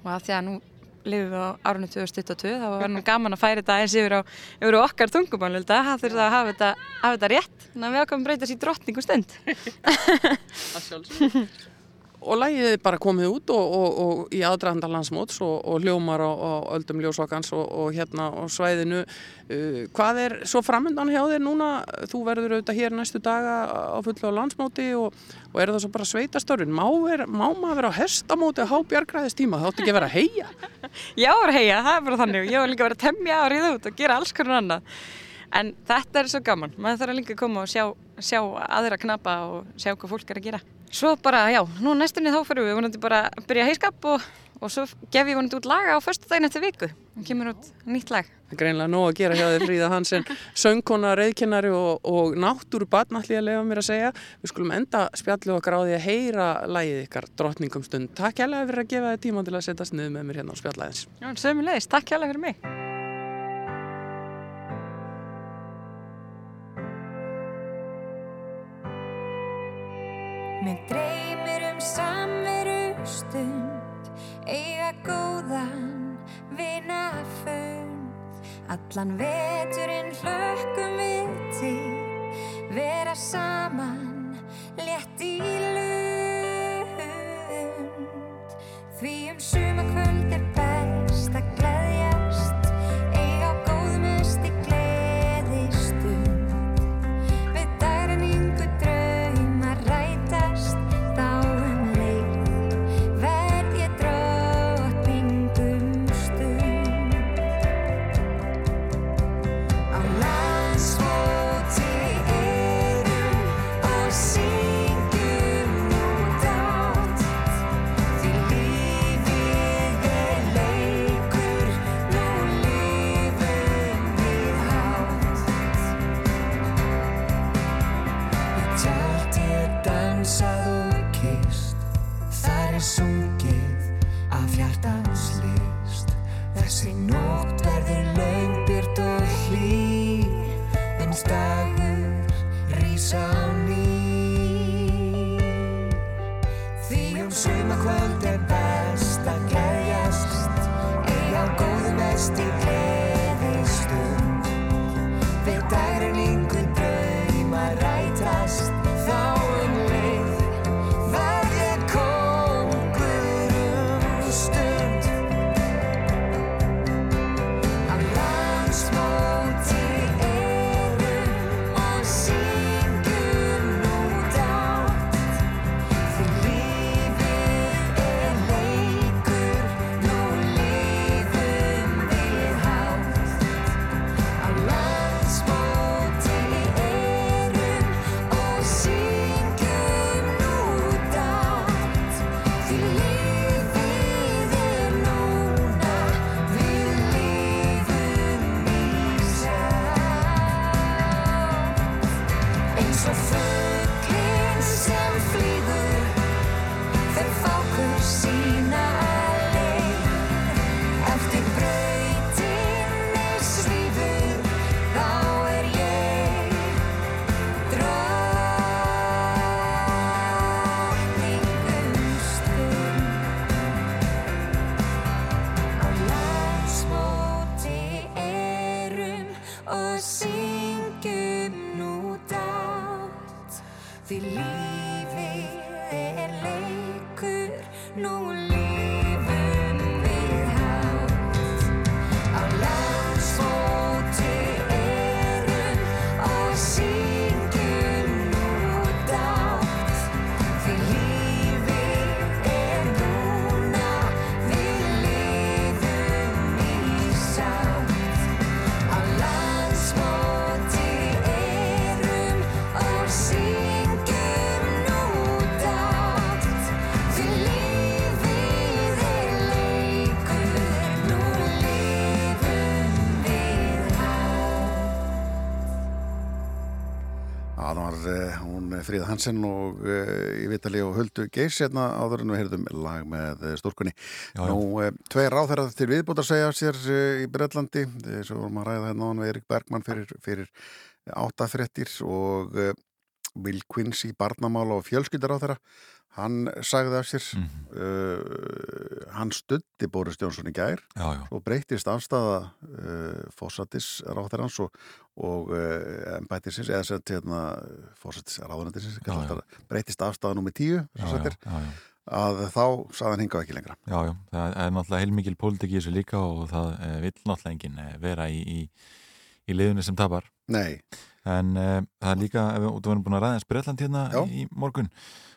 Speaker 13: Og að því að nú lifum við á árunum 2022 þá var nú gaman að færa þetta eins yfir á, yfir okkar tungumál það þurfti að hafa þetta, hafa þetta rétt. Þannig að við ákvæmum breytast í drottningu stund
Speaker 12: og lægið bara komið út og, og, og í aðdraðanda landsmóts og, og hljómar á, á öldum ljósokans og hérna á svæðinu. Uh, hvað er svo framöndan hjá þér núna? Þú verður auðvitað hér næstu daga á fullu á landsmóti og er það svo bara sveitastörfin má, má maður vera á hestamóti há bjargræðis tíma þá ætti ekki að vera að heia
Speaker 13: Já, að heia, það er bara þannig. Ég var líka að vera að temja og ríða út og gera alls konar annað en þetta er svo gaman maður þarf að líka að koma og sjá, sjá aðra knapa og sjá hvað fólk er að gera Svo bara, já, nú næstunni þá fyrir við vonandi bara að byrja heiskap og, og svo gef ég vonandi út laga á förstu daginn eftir viku. Það kemur út nýtt lag.
Speaker 12: Það er greinlega nóg að gera hjá þér Fríða Hansen, söngkona, reyðkennari og, og náttúru barn allir að lefa mér að segja. Við skulum enda spjallið okkar á því að heyra lagið ykkar drottningum stund. Takk hérlega fyrir að gefa þið tíma til að setjast niður með mér hérna á spjallæðins.
Speaker 14: Mér dreymir um samveru stund, eiga góðan vinafund. Allan veturinn hlökkum við til, vera saman, létt í lund. Því um sumakvöld er best að gleðjast,
Speaker 1: style. Fríða Hansen og uh, í Vitali og Huldu Geirs hérna áður en við heyrðum lag með uh, stúrkunni.
Speaker 2: Já.
Speaker 1: Nú, uh, tveir ráþæra til viðbútt að segja sér í Breitlandi, þess að vorum að ræða hérna áðan við Erik Bergmann fyrir, fyrir áttafrettir og Will Quincy, barnamála og fjölskyldar á þeirra hann sagði af sér uh, hann studdi Boris Jónsson í gær og breytist afstæða uh, fósatis ráþærans og, og uh, embættisins eða sett hérna fósatis ráðunættisins breytist afstæða nummið tíu
Speaker 2: Já,
Speaker 1: sem sagt
Speaker 2: já, já,
Speaker 1: að þá sagði hann hingað ekki lengra.
Speaker 2: Já, já, það er náttúrulega heilmikil pólitik í þessu líka og það eh, vill náttúrulega enginn eh, vera í, í, í liðunni sem tapar.
Speaker 1: Nei.
Speaker 2: En eh, það er líka, út varum búin að ræða eins Breitland hérna í morgun,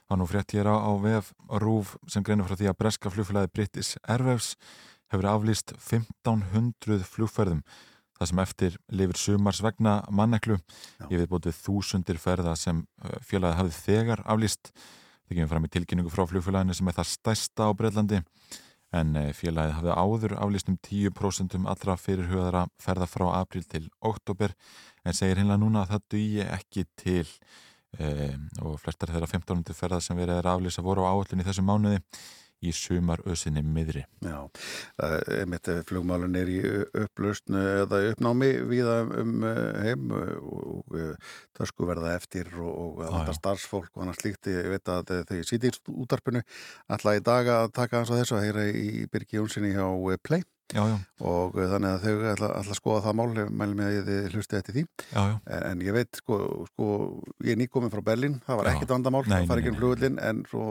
Speaker 2: þá nú frétt ég á, á VF Rúf sem greinur frá því að breska flugfélagi British Airwaves hefur aflýst 1500 flugferðum það sem eftir lifir sumars vegna manneklu ég veit bótið þúsundir ferða sem félagið hafði þegar aflýst. Það kemur fram í tilkynningu frá flugfélaginu sem er það stærsta á Breitlandi en félagið hafði áður aflýst um 10% allra fyrirhugaðara ferða frá april til oktober en segir hinlega núna að það dugi ekki til um, og flestar þeirra 15. ferða sem verið er aflýsa voru á áallin í þessum mánuði í sumar ösinni miðri
Speaker 1: Já, það er mitt flugmálun er í upplausn eða uppnámi viða um eh, heim og það sko verða eftir og, þetta starfsfólk og annars líkt, ég veit að þegar sýtir útarpinu alltaf í dag að taka hans á þessu að heyra í Birgi Jónssoni hjá eh, Play
Speaker 2: Já, já.
Speaker 1: og eh, þannig að þau ætla, ætla að skoða það mál mælum ég að þið hlustið eftir því
Speaker 2: Já, já.
Speaker 1: En, en ég veit sko, sko ég er nýkominn frá Berlín, það var ekkit vandamál það fari
Speaker 2: nei,
Speaker 1: ekki um flugullin en svo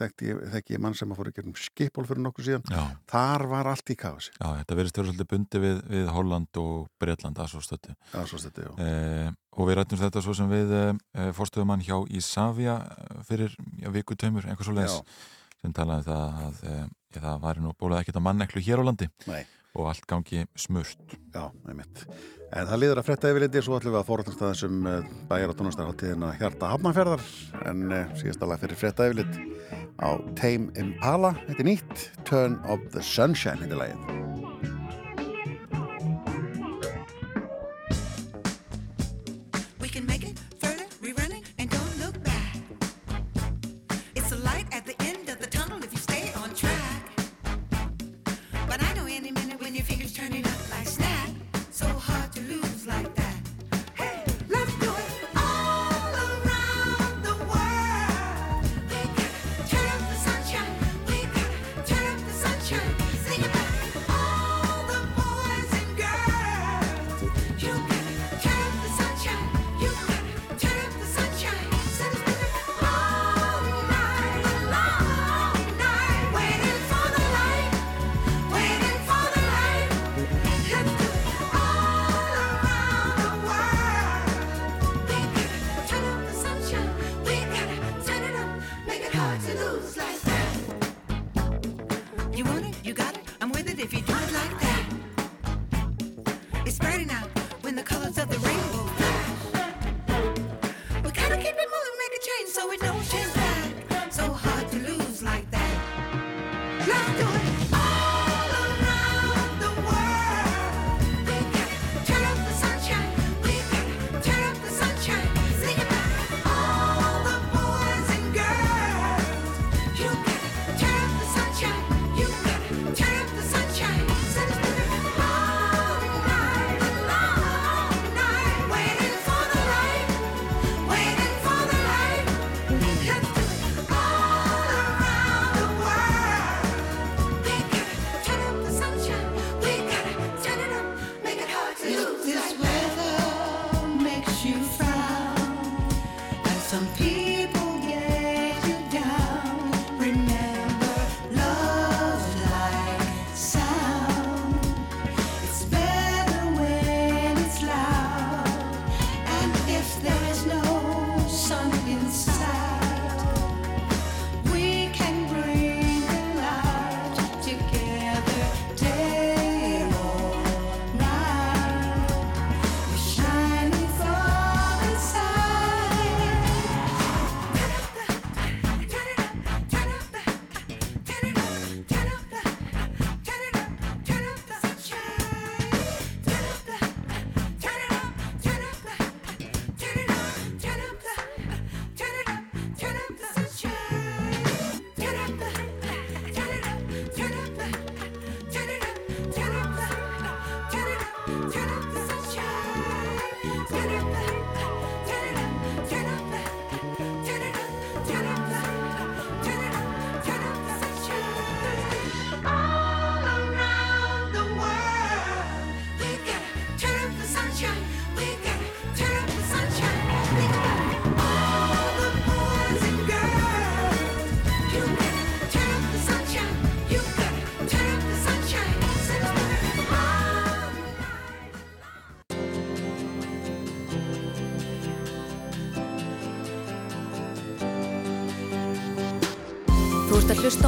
Speaker 1: þekkti ég, þekki ég mann sem að fór ekki um skipból fyrir nokkuð síðan þar var allt í kaosi
Speaker 2: Já, þetta verðist vera svolítið bundi við, við Holland og Breitland að svo stöttu.
Speaker 1: Að svo stöddu, já.
Speaker 2: Eh, og við rættum þetta svo sem við eh, fórstöðumann hjá Ísafja eh, fyrir já, viku tveimur, einhvers og leis, sem talaði um það að eh, já, það var nú bólað ekkert að manneklu hér á landi
Speaker 1: Nei.
Speaker 2: og allt gangi smurt.
Speaker 1: Já, einmitt. En það liður að frétta yfirlindi svo ætlum við að fórhaldast það þessum uh, bæjar og tónastarháttíðina Hjarta Hafnarferðar en uh, síðasta lag fyrir frétta yfirlind á Tame Impala þetta er nýtt, Turn of the Sunshine þetta er lagið.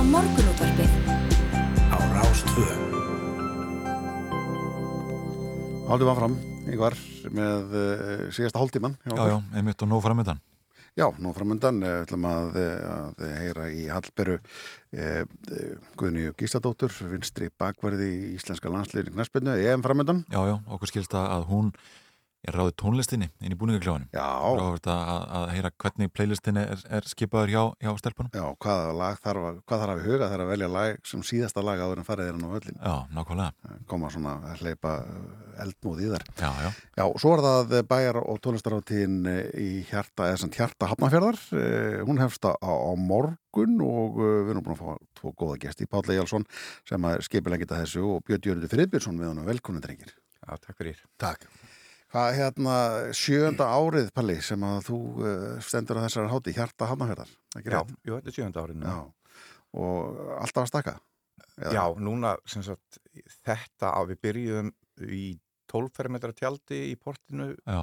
Speaker 3: Morgunútvarpið
Speaker 4: á Rástvö.
Speaker 1: Haldum áfram, yngvar, með uh, síðasta hálftíman.
Speaker 2: Já, já, einmitt og nóg framöndan.
Speaker 1: Já, nú framöndan uh, ætlum að, að heyra í Hallberu uh, Guðnýju Gísladóttur, vinstri bakverði í Íslenska landsliðin knæspinnu, EM framöndan.
Speaker 2: Já, já, okkur skilst að að hún er ráðið tónlistinni inn í búningakljóðanum.
Speaker 1: Já.
Speaker 2: Ráðið að, að heyra hvernig playlistinni er, er skipaður hjá, hjá stelpunum.
Speaker 1: Já, hvað, lag þarf, að- hvað þarf að huga þegar að velja lag sem síðasta lag áður en farið er hann á völlin.
Speaker 2: Já, nákvæmlega.
Speaker 1: Koma svona að hleypa eldmóð í þar.
Speaker 2: Já, já.
Speaker 1: Já, svo er það bæjar og tónlistaráttíðin í hjarta, eða sem hjarta hafnafjörðar. Eh, Hún hefst á, á morgun og eh, við erum búin að fá tvo góða gesti, Páll Ejálsson sem er skipilegita þessu og Björn Jörgur Friðbjörnsson við hann velkomin Hvað hérna sjönda árið, Palli, sem að þú uh, stendur á þessari háti, hjarta hafnafjörðar? ekki
Speaker 15: Já,
Speaker 1: rétt?
Speaker 15: jú, þetta er sjönda árið.
Speaker 1: Já, og alltaf að staka? Eða-
Speaker 15: Já, núna sem sagt þetta að við byrjuðum í 12 fermetra tjaldi í portinu
Speaker 2: Já.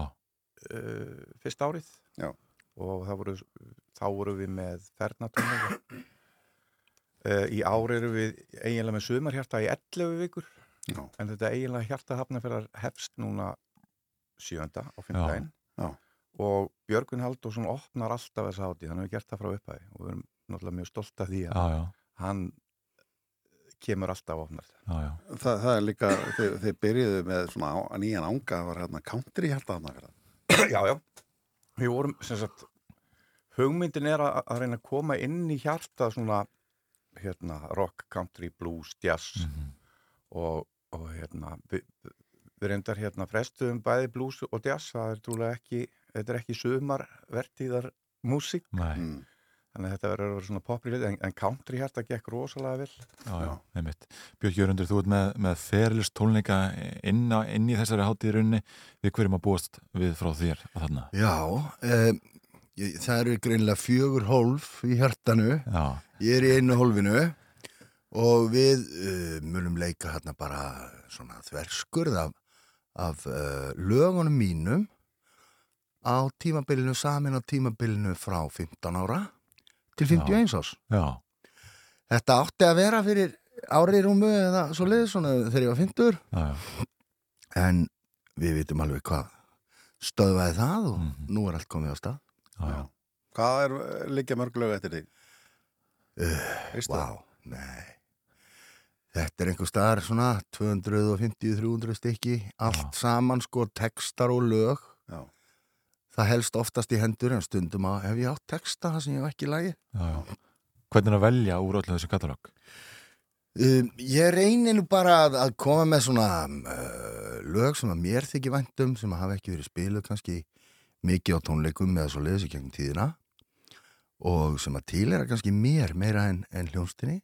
Speaker 15: uh, fyrsta árið
Speaker 1: Já.
Speaker 15: og það voru, þá voru við með fernatónleika uh, í ár eru við eiginlega með sumarhjarta í 11 vikur
Speaker 1: Já.
Speaker 15: en þetta eiginlega hjarta hafnafjörðar hefst núna sjönda á
Speaker 1: Já.
Speaker 15: og Björgun Halldórsson opnar alltaf þessa hátíð, hann hefur gert það frá upphæði og við erum náttúrulega mjög stolt af því að
Speaker 2: Já, já.
Speaker 15: hann kemur alltaf og opnar
Speaker 2: Já, já.
Speaker 1: Það, það er líka, þið, þið byrjuðu með svona á, nýjan ánga, það var hérna country hjarta hafnafjörðar.
Speaker 15: já, já. Við vorum, sem sagt, hugmyndin er að, að reyna að koma inn í hjarta svona, hérna, rock, country, blues, jazz og, og hérna, við, við reyndar hérna frestuðum bæði blues og jazz, það er trúlega ekki, þetta er ekki sumarvertíðar músík.
Speaker 2: Nei.
Speaker 1: Mm.
Speaker 15: Þannig að þetta verður að vera svona popri en, en country hjarta gekk rosalega vel.
Speaker 2: Já, já, einmitt. Björn Jörgundur, þú ert með, með ferilist tónleika inn, á, inn í þessari hátíðrunni. Við hverjum að búast við frá þér að þarna?
Speaker 16: Já, um, ég, það eru greinlega fjögur hólf í hjartanu.
Speaker 2: Já.
Speaker 16: Ég er í einu hólfinu og við uh, munum leika hérna bara svona þverskurð af, af uh, lögunum mínum á tímabilinu, samin á tímabilinu frá 15 ára til 51 ás.
Speaker 2: Já.
Speaker 16: Þetta átti að vera fyrir ári rúmu eða svo leiði svona þegar ég var 50.
Speaker 2: Já, já.
Speaker 16: En við vitum alveg hvað stöðvaði það og nú er allt komið á stað.
Speaker 2: Já, já.
Speaker 1: Hvað er líka mörg lög eftir því?
Speaker 16: Uh,
Speaker 1: það?
Speaker 16: nei. Þetta er einhver staðar svona 250-300 stykki, allt saman sko textar og lög.
Speaker 1: Já.
Speaker 16: Það helst oftast í hendur en stundum að hef ég átt texta það sem ég hef ekki lagi.
Speaker 2: Já, já. Hvernig er að velja úr öllu þessu katalóg?
Speaker 16: Um, ég reynir nú bara að, að koma með svona uh, lög sem að mér þykir væntum sem að hafa ekki verið spiluð kannski mikið á tónleikum eða svo leiðis í gegnum tíðina og sem að til er að kannski mér meira en, en hljónstinni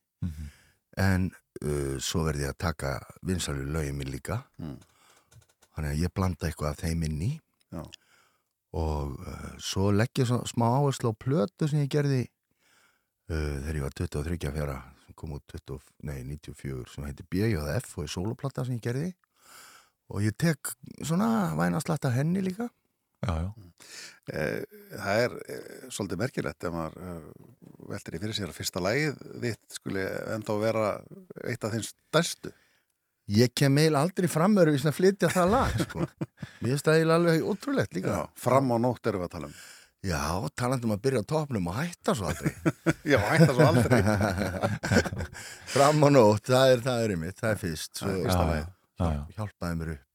Speaker 16: en uh, svo verði ég að taka vinsalu lögin mér líka
Speaker 1: Mm.
Speaker 16: þannig að ég blanda eitthvað af þeim inn í
Speaker 1: Já.
Speaker 16: og uh, svo legg ég smá áherslu á plötu sem ég gerði uh, þegar ég var 23 fjara sem kom út 20, nei, 94 sem heitir BJF og er soloplata sem ég gerði og ég tek svona vænaslagt af henni líka
Speaker 2: Já, já.
Speaker 1: Eh, Það er eh, svolítið merkilegt ef maður eh, veltir í fyrir sér að fyrsta lagið þitt skuli enda að vera eitt af þeim stærstu.
Speaker 16: Ég kem meil aldrei framöru í svona flytja það lag sko. Mér finnst það alveg ótrúlegt líka
Speaker 1: Já, fram á nótt erum við að tala um.
Speaker 16: Já, talandum að byrja á topnum og hætta svo aldrei
Speaker 1: Já, hætta svo aldrei.
Speaker 16: Fram á nótt, það er, það er einmitt, það er fyrst svo, Já, já, já. Hjálpaði mér upp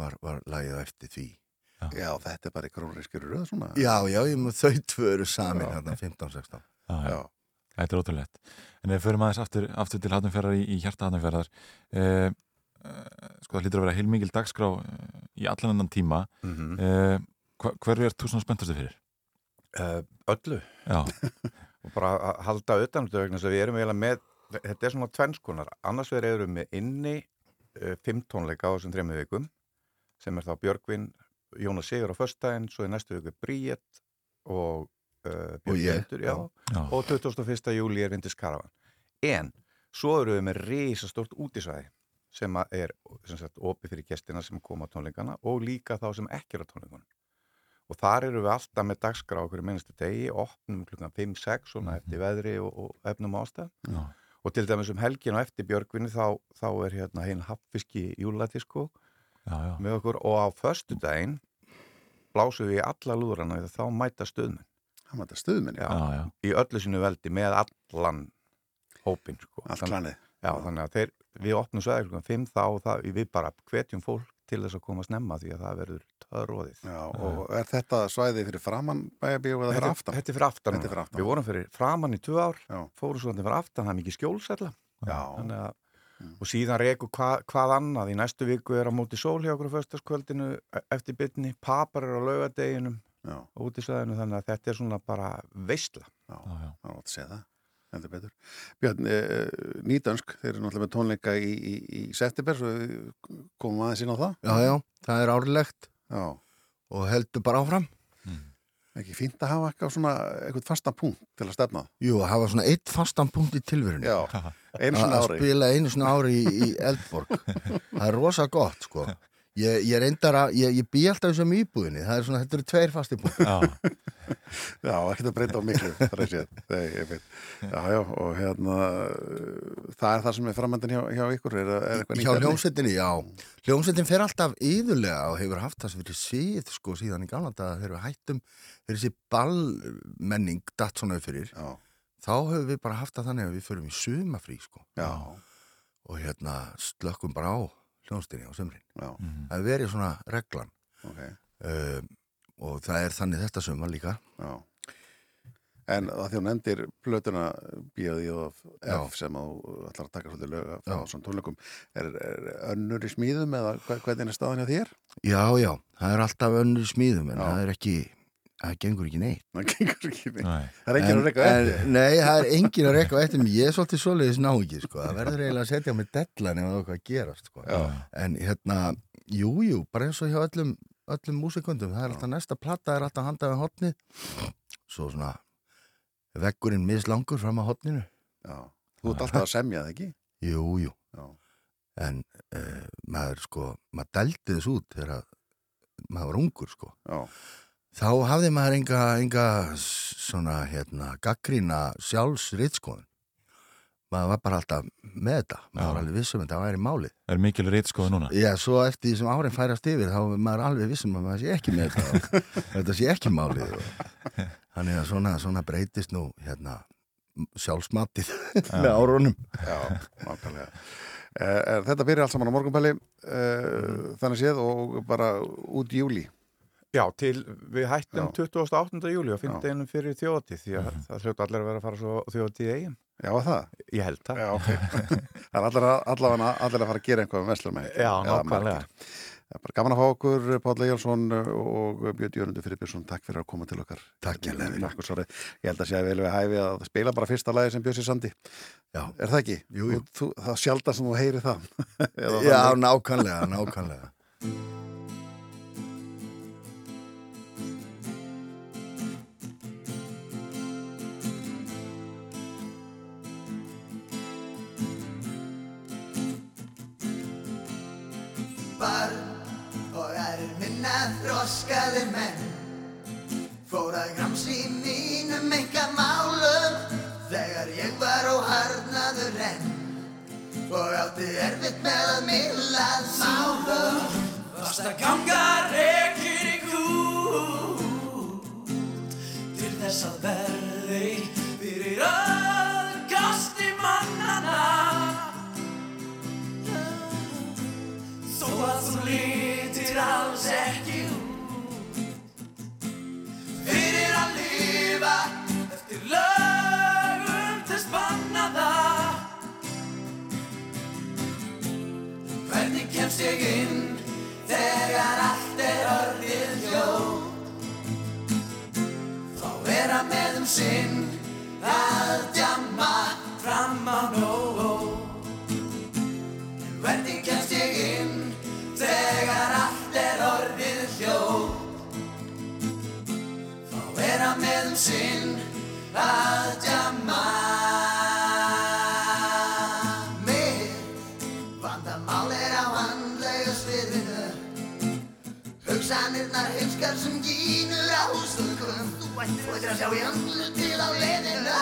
Speaker 16: var, var lagið eftir því
Speaker 1: Já, þetta er bara í krónrískjur röð svona.
Speaker 16: Já, já, ég með þau tvö eru samin hérna 15-16
Speaker 2: Já, já. Þetta er ótrúlegt. En ef við förum aðeins aftur, aftur til Hafnarfjörðar í, í hjarta Hafnarfjörðar eh, eh, sko það lítur að vera heilmikil dagskrá eh, í allan annan tíma
Speaker 15: Mhm.
Speaker 2: eh, hva, hverju er þú svona spenntastu fyrir?
Speaker 15: Uh, öllu
Speaker 2: Já.
Speaker 15: og bara að halda utan þetta vegna þess að við erum eiginlega með þetta er svona tvennskonar, annars vegar erum við inni uh, fimm tónleika á þessum þrejum vikum sem er þá Björgvin, Jónas Sigur á föstudaginn, svo er næstu viku Bríett og uh,
Speaker 16: Og.
Speaker 15: Björgvindur já.
Speaker 16: Já.
Speaker 15: og 21. júli er Vindis Karavan en svo erum við með risastórt útisvæði sem er sem sagt, opið fyrir gestina sem koma á tónleikana og líka þá sem ekki er á tónleikunum og þar eru við alltaf með dagskrá okkur í minnstu degi, opnum klukkan 5-6 svona eftir veðri og, og efnum ástæð og til dæmis um helgin og eftir Björgvinni þá, þá er hérna hinn haffiski júladisko
Speaker 2: Já, já.
Speaker 15: með okkur og á föstudaginn blásum við í alla lúðrana því að þá mæta stuðmenn
Speaker 1: Það mæta stuðmenn,
Speaker 15: já,
Speaker 2: Já, já.
Speaker 15: í öllu sinu veldi með allan hópin sko.
Speaker 1: Klanið.
Speaker 15: Já, þannig að þeir, við opnum sveðar klukkan 5 þá og það, við bara hvetjum fólk til þess að koma snemma því að það verður törróðið.
Speaker 1: Já, og er þetta svæði fyrir framann bæjabíu eða fyrir aftan?
Speaker 15: þetta er fyrir aftan.
Speaker 1: Þetta er fyrir aftan.
Speaker 15: Við vorum fyrir framann í tvö ár,
Speaker 1: Já.
Speaker 15: fórum svo þetta fyrir aftan, það er mikið skjólsætla.
Speaker 1: Já.
Speaker 15: Þannig að, og síðan reku hvað, hvað annað. Í næstu viku er á móti sól hjá okkur á föstaskvöldinu eftir bytni, papar er á laugadeginum
Speaker 1: Já.
Speaker 15: út í sveðinu, þannig að þetta er svona bara veistla.
Speaker 1: Já, já. það átt að segja það. Heldur betur. Björn, e, nýdönsk, þeir eru náttúrulega með tónleika í, í, í september, svo við komum aðeins inn á það.
Speaker 16: Já, já, það er árlegt
Speaker 1: Já.
Speaker 16: og heldur bara áfram.
Speaker 1: Ekki fínt að hafa eitthvað svona, eitthvað fastan punkt til að stefna.
Speaker 16: Jú, að hafa svona eitt fastan punkt í tilverunni.
Speaker 1: Já, einu
Speaker 16: Að spila einu svona ári í, í Eldborg. það er rosa gott, sko. Ég, ég reyndar að, ég, ég bý alltaf þessum íbúðinni. Það er svona, þetta eru tveir fasti punkt.
Speaker 2: Já.
Speaker 1: Já, ekki að breyta á miklu, það er sér. Nei, ég veit. Já, já, og hérna, það er það sem er framöndin hjá, hjá ykkur, er, er
Speaker 16: Hjá hljómsveitinni, já. Hljómsveitin fer alltaf yðurlega og hefur haft það sem fyrir síð, sko, síðan í gamla daga þegar við hættum fyrir þessi ballmenning datt svona upp fyrir.
Speaker 1: Já.
Speaker 16: Þá höfum við bara haft það þannig að við förum í sumafrí, sko.
Speaker 1: Já.
Speaker 16: Og hérna slökkum bara á hljómsveitinni á sumrin.
Speaker 1: Já.
Speaker 16: Það verið svona reglan.
Speaker 1: Ok.
Speaker 16: Um, og það er þannig þetta sumar líka.
Speaker 1: Já. En að því hún endir plötuna B.I.D. og
Speaker 16: Já.
Speaker 1: F sem að þú ætlar að taka svolítið lög af
Speaker 16: Já.
Speaker 1: á svona tónleikum, er, er önnur í smíðum eða hva- hvernig er staðan hjá þér?
Speaker 16: Já, já, það er alltaf önnur í smíðum en
Speaker 1: Já.
Speaker 16: það er ekki, það gengur ekki neitt.
Speaker 1: Það gengur ekki neitt.
Speaker 2: Nei.
Speaker 1: Það er enginn að reyka
Speaker 16: En-
Speaker 1: eftir.
Speaker 16: Nei, það er enginn að reyka eftir. Ég er svolítið svoleiðis náungi, sko. Það verður eiginlega að setja á mig dellan ef það er eitthvað að gerast, sko. En hérna, jú, jú, bara eins og hjá öllum, öllum músikundum. Það er alltaf næsta platta, er alltaf handað við hotnið. Svo svona, veggurinn mislangur fram að hotninu.
Speaker 1: Já. Þú ert alltaf að semja það ekki?
Speaker 16: Jú, jú.
Speaker 1: Já.
Speaker 16: En uh, maður, sko, maður dældi þess út þegar að maður var ungur, sko.
Speaker 1: Já.
Speaker 16: Þá hafði maður enga, enga svona, hérna, gaggrína sjálfsritskoðun. Maður var bara alltaf með þetta. Maður var alveg vissum að þetta væri málið.
Speaker 2: Er mikil reytskoðu núna?
Speaker 16: Já, svo eftir því sem árin færast yfir þá er maður alveg vissum að maður sé ekki með þetta. þetta sé ekki málið. Og, þannig að svona, svona breytist nú, hérna, sjálfsmatið með árunum.
Speaker 1: Já, nákvæmlega. Er, er, þetta byrja allt saman á morgunpæli uh, þannig séð og bara út í júli.
Speaker 15: Já, til við hættum
Speaker 1: Já.
Speaker 15: 28. júli og 15. fyrir þjóðatíð því að það hljóta allir að vera að fara svo þjóðatíð eigin.
Speaker 1: Já, það?
Speaker 15: Ég held það.
Speaker 1: Já, ok. það er allir, að- allavega allir að fara að gera einhvað um vestlum með.
Speaker 15: Já, nákvæmlega.
Speaker 1: Það er bara gaman að fá okkur, Páll Ejálsson og Björn Jörgundur Friðbjörnsson. Takk fyrir að koma til okkar.
Speaker 16: Takk hérlega.
Speaker 1: Nokkur svarið. Ég held að sé að vel við hæfi að spila bara fyrsta lagi sem Björnsi Sandi.
Speaker 16: Já.
Speaker 1: Er það ekki?
Speaker 16: Jú, jú.
Speaker 1: Þú, þú, það sjálta sem þú heyri það.
Speaker 16: Já, nákvæmlega, nákvæmlega.
Speaker 9: Barn og aðrir minna þroskaðir menn. Fór að gramsi mínum enga málum Þegar ég var óharnaður enn. Og átti erfitt með að mila málum. Varst að ganga reykir í kút Til þess að verði fyrir öðgasti mannana að þú lítir alls ekki út. Fyrir að lifa eftir lögum þess bannaða Hvernig kemst ég inn þegar allt er orðið hljóð Þá vera með um sinn að
Speaker 17: sjá í andlu til á leiðinu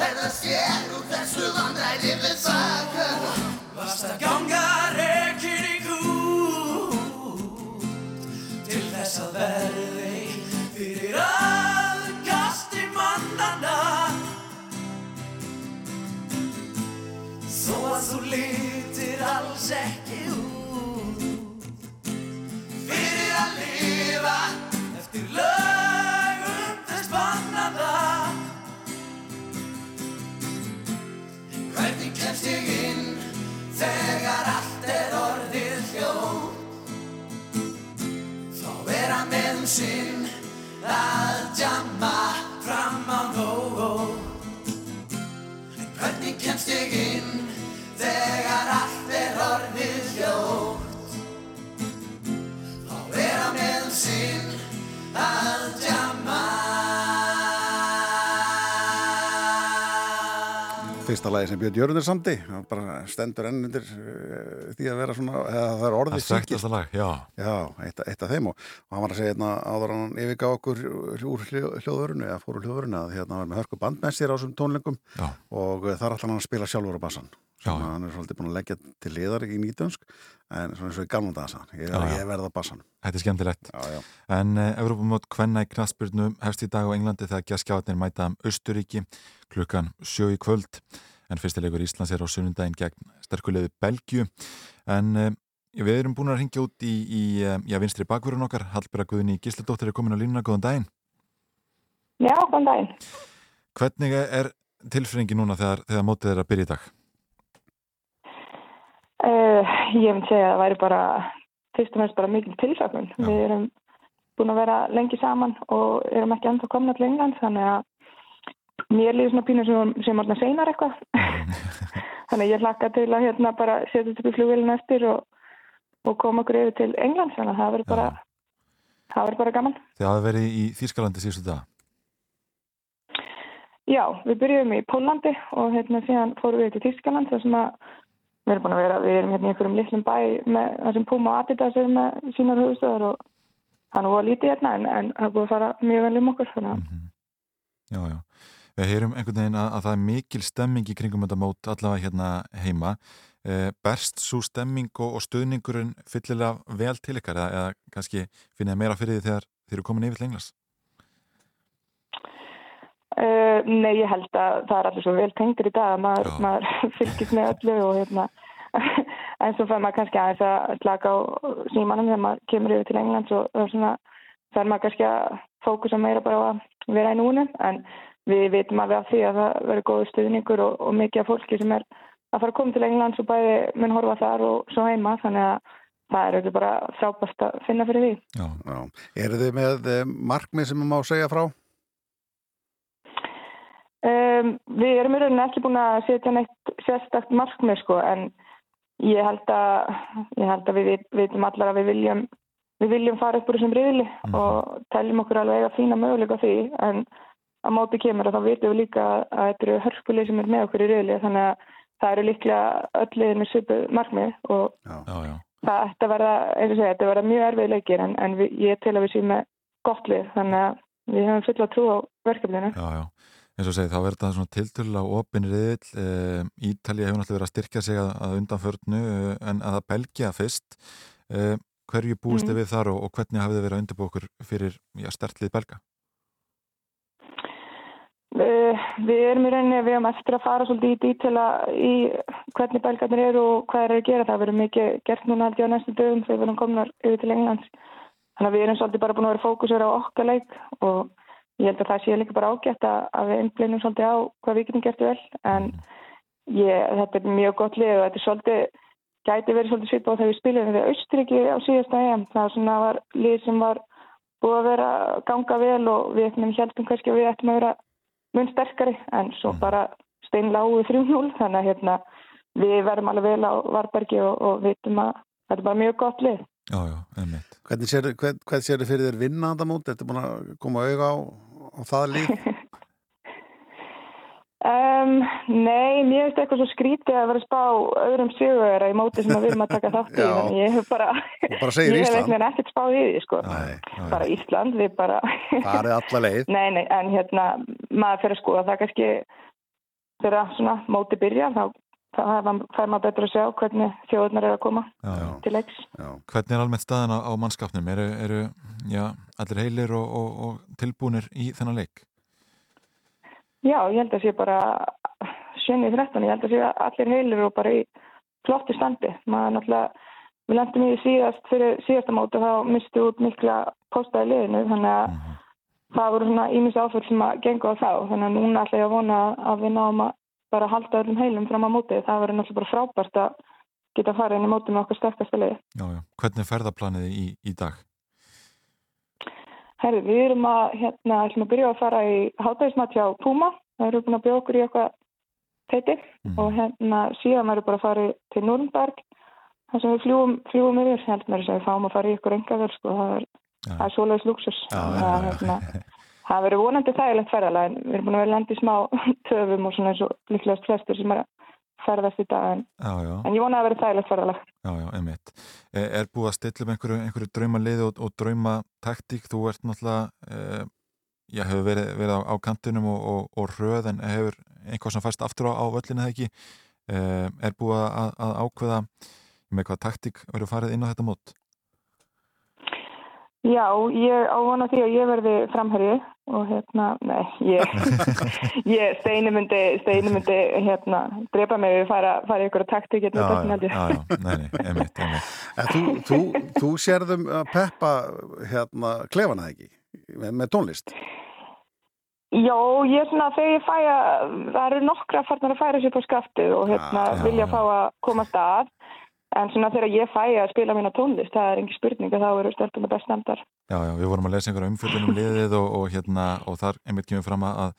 Speaker 17: Er það sér úr þessu vandræði við sökum
Speaker 9: Varst að ganga rekin í kú Til þess að verði fyrir aðkasti mannana Þó að þú litir alls ekki þegar allt er orðið hljóð Þá vera með um sinn að djamma fram á nóg En hvernig kemst ég inn þegar allt er orðið hljóð Þá vera með um sinn að djamma
Speaker 1: Fyrsta lagi sem Björn Jörgundur samdi það bara stendur enn undir uh, því að vera svona, eða það er orðið
Speaker 2: Það þekktasta lag, já.
Speaker 1: Já, eitt, eitt af þeim og, og hann var að segja hérna áður hann yfirgá okkur úr hljóðvörunu eða fór úr hljóðvörunu að hérna hann var með hörku band með sér á þessum tónleikum
Speaker 2: Já.
Speaker 1: og uh, þar ætla hann að spila sjálfur á bassan
Speaker 2: Já.
Speaker 1: að hann er svolítið búin að leggja til liðar í nýtönsk en svona eins og í gamla dansa ég, ég verða á bassan
Speaker 2: Þetta er skemmtilegt.
Speaker 1: Já, já.
Speaker 2: En uh, Evrópumót Kvenna í knaspyrnu hefst í dag á Englandi þegar gjaskjáðnir mæta um Östuríki klukkan sjö í kvöld. En fyrstilegur Íslands er á sunnundaginn gegn sterkulegðu Belgju. En uh, við erum búin að ringja út í, í uh, já, vinstri bakvörun okkar. Hallbjörg Guðni Gísladóttir er komin á línuna. Góðan daginn.
Speaker 18: Já, góðan daginn.
Speaker 2: Hvernig er tilfinningi núna þegar, þegar mótið er að byrja í dag?
Speaker 18: Uh, ég myndi segja að það væri bara, fyrst og fremst bara mikil tilsakun. Við erum búin að vera lengi saman og erum ekki enda komin allir England, þannig að mér líður svona pínu sem, sem orðna seinar eitthvað. þannig að ég hlakka til að hérna bara setja upp í flugvélina eftir og, og koma okkur yfir til England, þannig að það verður bara, það bara gaman.
Speaker 2: Þið hafa verið í Þýskalandi síðustu dag.
Speaker 18: Já, við byrjuðum í Pólandi og hérna síðan fórum við til Þýskaland þar sem að við erum búin að vera, við erum hérna í einhverjum litlum bæ með það sem Puma og Adidas er með sínar höfustöðar og hann var lítið hérna en, en það búin að fara mjög vel um okkur þannig að
Speaker 2: Já, já. Við heyrum einhvern veginn að, að það er mikil stemming í kringum þetta mót allavega hérna heima. Eh, berst svo stemming og, og stöðningurinn fyllilega vel til ykkar eða, eða kannski þið meira fyrir því þegar þið eru komin yfir til Englands?
Speaker 18: Uh, nei, ég held að það er allir svo vel tengdur í dag að maður, maður fylgist með öllu og hérna en svo fær maður kannski aðeins að slaka á símanum þegar maður kemur yfir til Englands og, og svona þarf maður kannski að fókusa meira bara á að vera í núnum en við vitum alveg af því að það verður góðu stuðningur og, og mikið af fólki sem er að fara að koma til Englands og bæði mun horfa þar og svo heima þannig að það er auðvitað bara frábært að finna fyrir því.
Speaker 2: Já.
Speaker 1: Já. Eru þið með eh, markmið sem má segja frá?
Speaker 18: Um, við erum í rauninni ekki búin að setja neitt sérstakt markmið sko en ég held að, ég held að við vitum allar að við viljum, við viljum fara upp úr þessum riðli og teljum okkur alveg eiga fína möguleika því en á móti kemur og þá vitum við líka að þetta eru hörkulið sem er með okkur í riðli þannig að það eru líklega öll liðin með svipuð markmið og
Speaker 2: Já, já.
Speaker 18: það ætti að verða, eins og segja, þetta verða mjög erfið leikir en, en við, ég tel að við séum með gott lið þannig að við hefum fulla trú á verkefninu.
Speaker 2: Já, já. eins og segið, þá verður það svona tiltölulega opin riðill. E, Ítalija hefur náttúrulega verið að styrkja sig að, að undanförnu e, en að það belgja fyrst. E, hverju búist þið
Speaker 18: Mhm.
Speaker 2: við þar og, og hvernig hafið þið verið að undirbúa okkur fyrir já, stertlið belga?
Speaker 18: Uh, við erum í rauninni, við erum eftir að fara svolítið í dítila í hvernig belgarnir eru og hvað eru að gera. Það verður mikið gert núna ég á næstu dögum þegar við erum komnar yfir til Englands. Þannig að við erum svolítið bara búin að vera fókusur á okkar leik og ég held að það sé líka bara ágætt að, að við einbleinum svolítið á hvað við getum gert vel. En ég, þetta er mjög gott lið og þetta er svolítið, gæti verið svolítið á þegar við spilum þegar Austuríki á síðasta EM. Það var lið sem var búið að vera að ganga vel og við einhvern veginn heldum kannski að við ættum að vera mun sterkari en svo bara steinlágu 3-0 þannig að hérna, við verðum alveg vel á Varbergi og, og vitum að þetta er bara mjög gott lið.
Speaker 2: Já, já, einmitt.
Speaker 1: Hvernig sér, þið fyrir þér vinna þetta mót? Ertu búin að koma auga á, á það líf?
Speaker 18: Um, nei, mér finnst eitthvað svo skrítið að vera að spá öðrum sigurvera í móti sem að við erum að taka þátt í
Speaker 1: Já.
Speaker 18: þannig ég hef bara,
Speaker 1: bara segir
Speaker 18: ég hef veginn ekkert spáð í því sko. bara Ísland, við bara
Speaker 1: Farið alla leið.
Speaker 18: Nei, nei, en hérna maður fyrir að skoða það kannski þegar svona móti byrja þá þá fær maður betur að sjá hvernig þjóðurnar eru að koma
Speaker 2: Já, já.
Speaker 18: til leiks
Speaker 2: Hvernig er almennt staðan á, á mannskapnum? Eru, eru já, allir heilir og, og, og tilbúnir í þennan leik?
Speaker 18: Já, ég held að sé bara 7-13, ég held að sé allir heilir og bara í flottu standi. Maður náttúrulega, við lendum í síðast fyrir síðasta móti og þá mistu út mikla postaði liðinu, þannig að það voru svona ímis áfell sem að gengu á þá, þannig að núna ætla ég að vona að við náum að bara halda öllum heilum fram á mótið. Það verður náttúrulega bara frábært að geta farið inn í mótið með okkar sterkasta liði.
Speaker 2: Já, já. Hvernig er ferðaplanið í, í dag?
Speaker 18: Herri, við erum að, hérna, ætlum að byrja að fara í hátægismat hjá Puma. Það eru búin að bjóða okkur í eitthvað teiti og hérna síðan erum bara að fara til Núrnberg þar sem við fljúum, fljúum yfir. Ég held mér að við fáum að fara í ykkur engaður, sko. Það er, það er svoleiðis luxus. Það, er, hérna, það verður vonandi þægilegt ferðalega en við erum búin að vera landi í smá töfum og svona eins og líklegast flestur sem er að ferðast í dag en,
Speaker 2: Já, já.
Speaker 18: en ég vona að verður þægilegt ferðalega.
Speaker 2: Já, já, einmitt. Er, er búið að stilla með einhverju, einhverju draumaliði og, og draumataktík? Þú ert náttúrulega, e, já, hefur verið, verið á, á kantinum og, og, og röð en hefur einhvað sem fæst aftur á, á völlinu eða ekki. E, er búið að, að ákveða með hvað taktík verður farið inn á þetta mót?
Speaker 18: Já, ég á vona því að ég verði framherji og hérna, nei, ég, ég steinu myndi, steinu myndi, hérna, drepa mig við fara, fara ykkur að takti hérna
Speaker 1: Já,
Speaker 18: í börnum held ég.
Speaker 2: Já, já, nei, nei, einmitt, einmitt.
Speaker 1: En þú, þú, þú sérðum að peppa hérna klefana ekki með, með tónlist.
Speaker 18: Já, ég er svona, þegar ég fæ að, það eru nokkra farnar að færa sér på skaftið og hérna
Speaker 2: Já, já,
Speaker 18: vilja fá að komast að, en svona þegar ég fæ að spila mína tónlist, það er engin spurning að þá eru stelpuna best nefndar.
Speaker 2: Já, já, við vorum að lesa einhverja umfjöldunum liðið og, og hérna, og þar einmitt kemur fram að,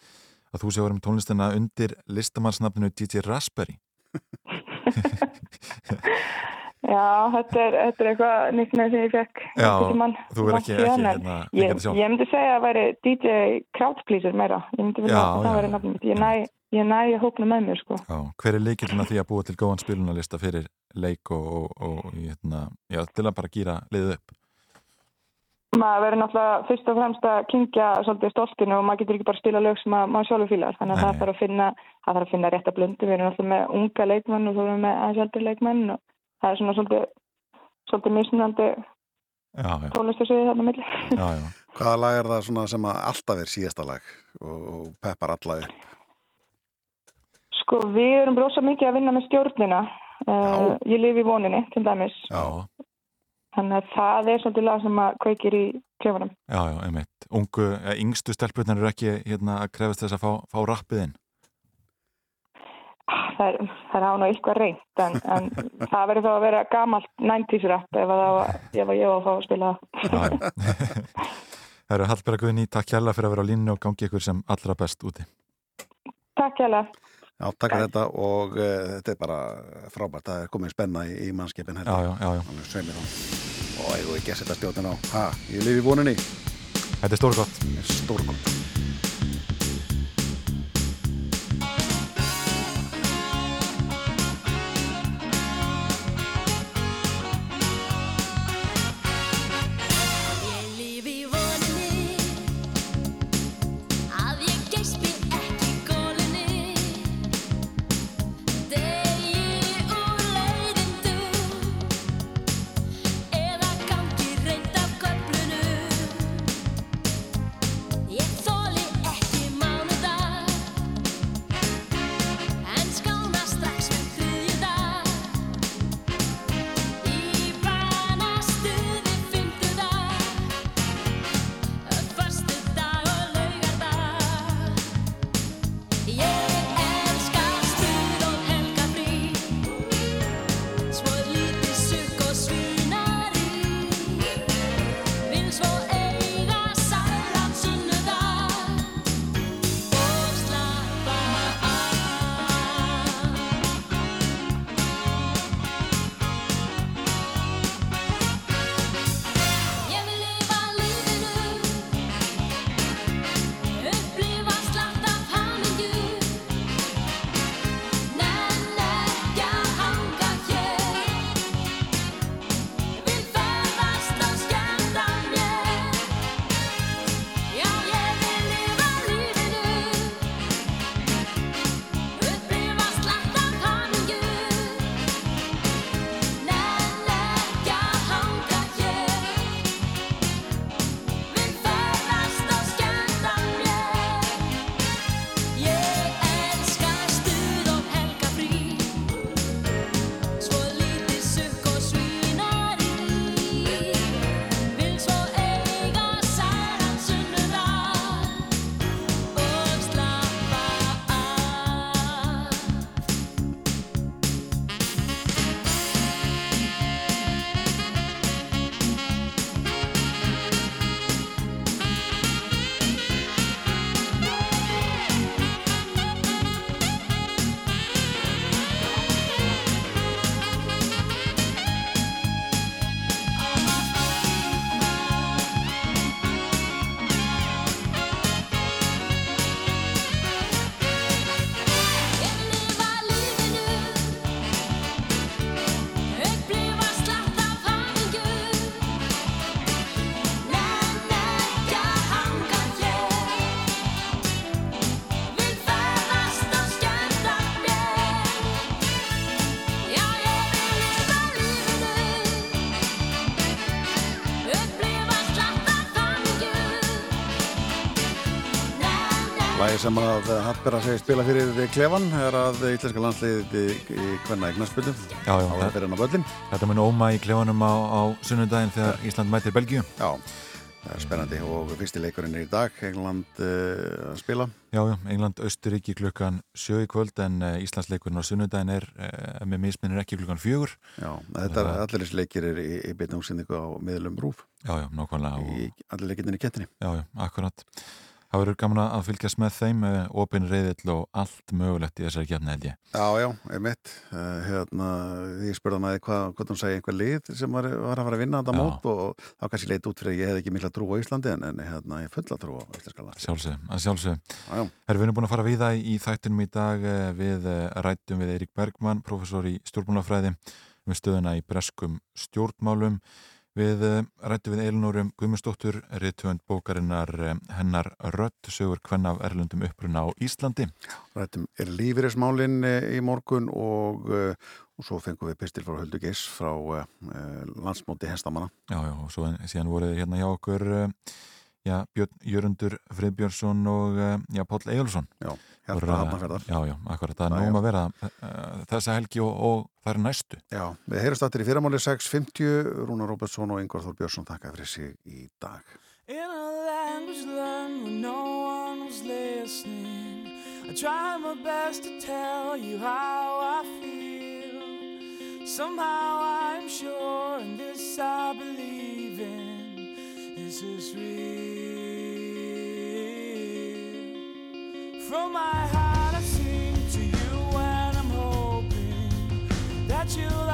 Speaker 2: að þú sé vorum tónlistina undir listamannsnafninu DJ Raspberry.
Speaker 18: Já, þetta er, þetta er eitthvað nýttnið sem ég fekk.
Speaker 2: Já,
Speaker 18: tímann
Speaker 2: þú er
Speaker 18: langt
Speaker 2: ekki- ekki, hérna,
Speaker 18: ég, ég myndi segja að það væri DJ Crowdpleaser meira. Ég myndi vilja að það væri nafnum mitt. Ég næ, ég næ að hópna með mér, sko.
Speaker 2: Já, hver er leikillin að því að búa til góðan spilunarlista fyrir leik og, og, og hérna, já, til að bara gýra liðið upp?
Speaker 18: Maður verður náttúrulega fyrst og fremst að kynkja svolítið stoltinu og maður getur ekki bara að spila lög sem að maður sjálfur fílar. Þannig að það þarf að finna, að finna rétta blöndu. Við erum náttúrulega með unga leikmenn og það er svona svolítið, svolítið
Speaker 2: já,
Speaker 18: tónlistasviði þarna milli.
Speaker 2: já, já.
Speaker 1: Hvaða lag er það svona sem að alltaf er síðasta lag og, og peppar alla upp?
Speaker 18: Sko, við erum brosa mikið að vinna með stjórnina. Uh, ég lifi í voninni, til dæmis.
Speaker 2: Já,
Speaker 18: Þannig að það er svolítið lag sem að kveikir í klefanum.
Speaker 2: já, já, einmitt. Ungu, eh, yngstu stelpurnar eru ekki hérna að krefast þess að fá, fá rappið inn.
Speaker 18: Það er, það er á nú eitthvað reynd, en, en það verður þá að vera gamalt 90s rap ef, að ég var að fá að spila það.
Speaker 2: Eru Hallberga Guðni, takk hjalla fyrir að vera á línu og gangi ykkur sem allra best úti.
Speaker 18: Takk hjá
Speaker 1: Já, takk fyrir þetta og uh, þetta er bara frábært. Það er komið spenna í, í mannskipin.
Speaker 2: Já, já, já, já.
Speaker 1: Sveimir hún. Og ég ekki að setja stjóðin á. Ha, ég lifi í voninni.
Speaker 2: Þetta er stórgott.
Speaker 1: Stórgott. Sem að Hallberg að segja spila fyrir klefan er að íslenska landsliði í hvenna eignarspöldum á að fyrir hann á böllin
Speaker 2: Þetta mun óma í klefanum á, á sunnundaginn þegar Ísland mætir Belgíu.
Speaker 1: Já, það er spennandi og fyrsti leikurinn er í dag England uh, að spila.
Speaker 2: Já, já, England, Östuríki klukkan sjö í kvöld en uh, Íslandsleikurinn á sunnundaginn er uh, með misminnir ekki klukkan fjögur.
Speaker 1: Já, þetta er allir þessi leikir er í, í beitna útsendingu á miðlum rúf
Speaker 2: Já, já, nákvæmlega
Speaker 1: allir leikinni í kettinni
Speaker 2: Já, já, akkurat Það verður gaman að fylgjast með þeim opin reyðill og allt mögulegt í þessari kefni held ég.
Speaker 1: Já, já, einmitt uh, hérna, ég spurði maður hvað, hvað hún segi einhver lið sem var, var að fara að vinna þetta mót og þá kannski leit út fyrir að ég hef ekki mikla trú á Íslandi en, en hérna, ég fulla trú á Íslandska land.
Speaker 2: Sjálfsög, að sjálfsög. Erum við búin að fara við það í þættinum í dag við rættum við Eirik Bergmann, professor í stjórnmálafræði við stöðuna í breskum stjórnmálum Við rættum við Elinórum Guðmundsdóttur, réttöfund bókarinnar hennar Rött, sögur hvenn af erlundum uppruna á Íslandi.
Speaker 1: Rættum er lífeyrismálinn í morgun og, og svo fengum við pistil frá Höldu Geis frá landsmóti hestamanna.
Speaker 2: Já, já, og svo síðan voruð hérna hjá okkur já, Björn Jörundur Friðbjörnsson og já, Páll Eilsson.
Speaker 1: Já, hérna hafnaferðar.
Speaker 2: Já, já, akkurat, það er nógum að vera uh, þessa helgi og, og það er næstu.
Speaker 1: Já, við heyrast aftur í fyrramáli 6.50, Rúnar Róbertsson og Yngvar Þór Björnsson þakka fyrir sig í dag.
Speaker 19: In a language learned when no one was listening I try my best to tell you how I feel Somehow I'm sure in this I believe in This is real From my heart I sing to you when I'm hoping That you'll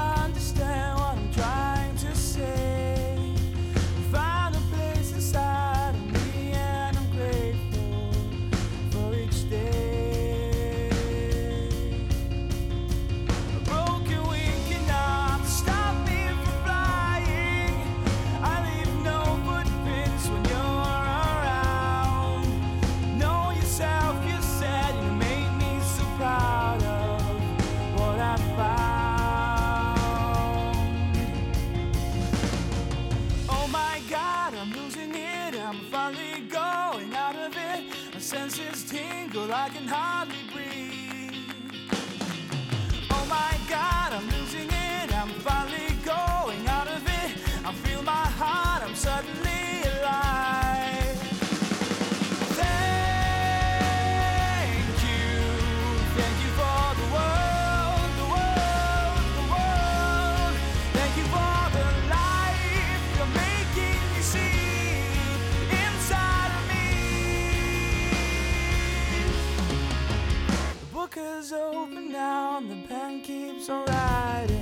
Speaker 19: down, the pen keeps on writing.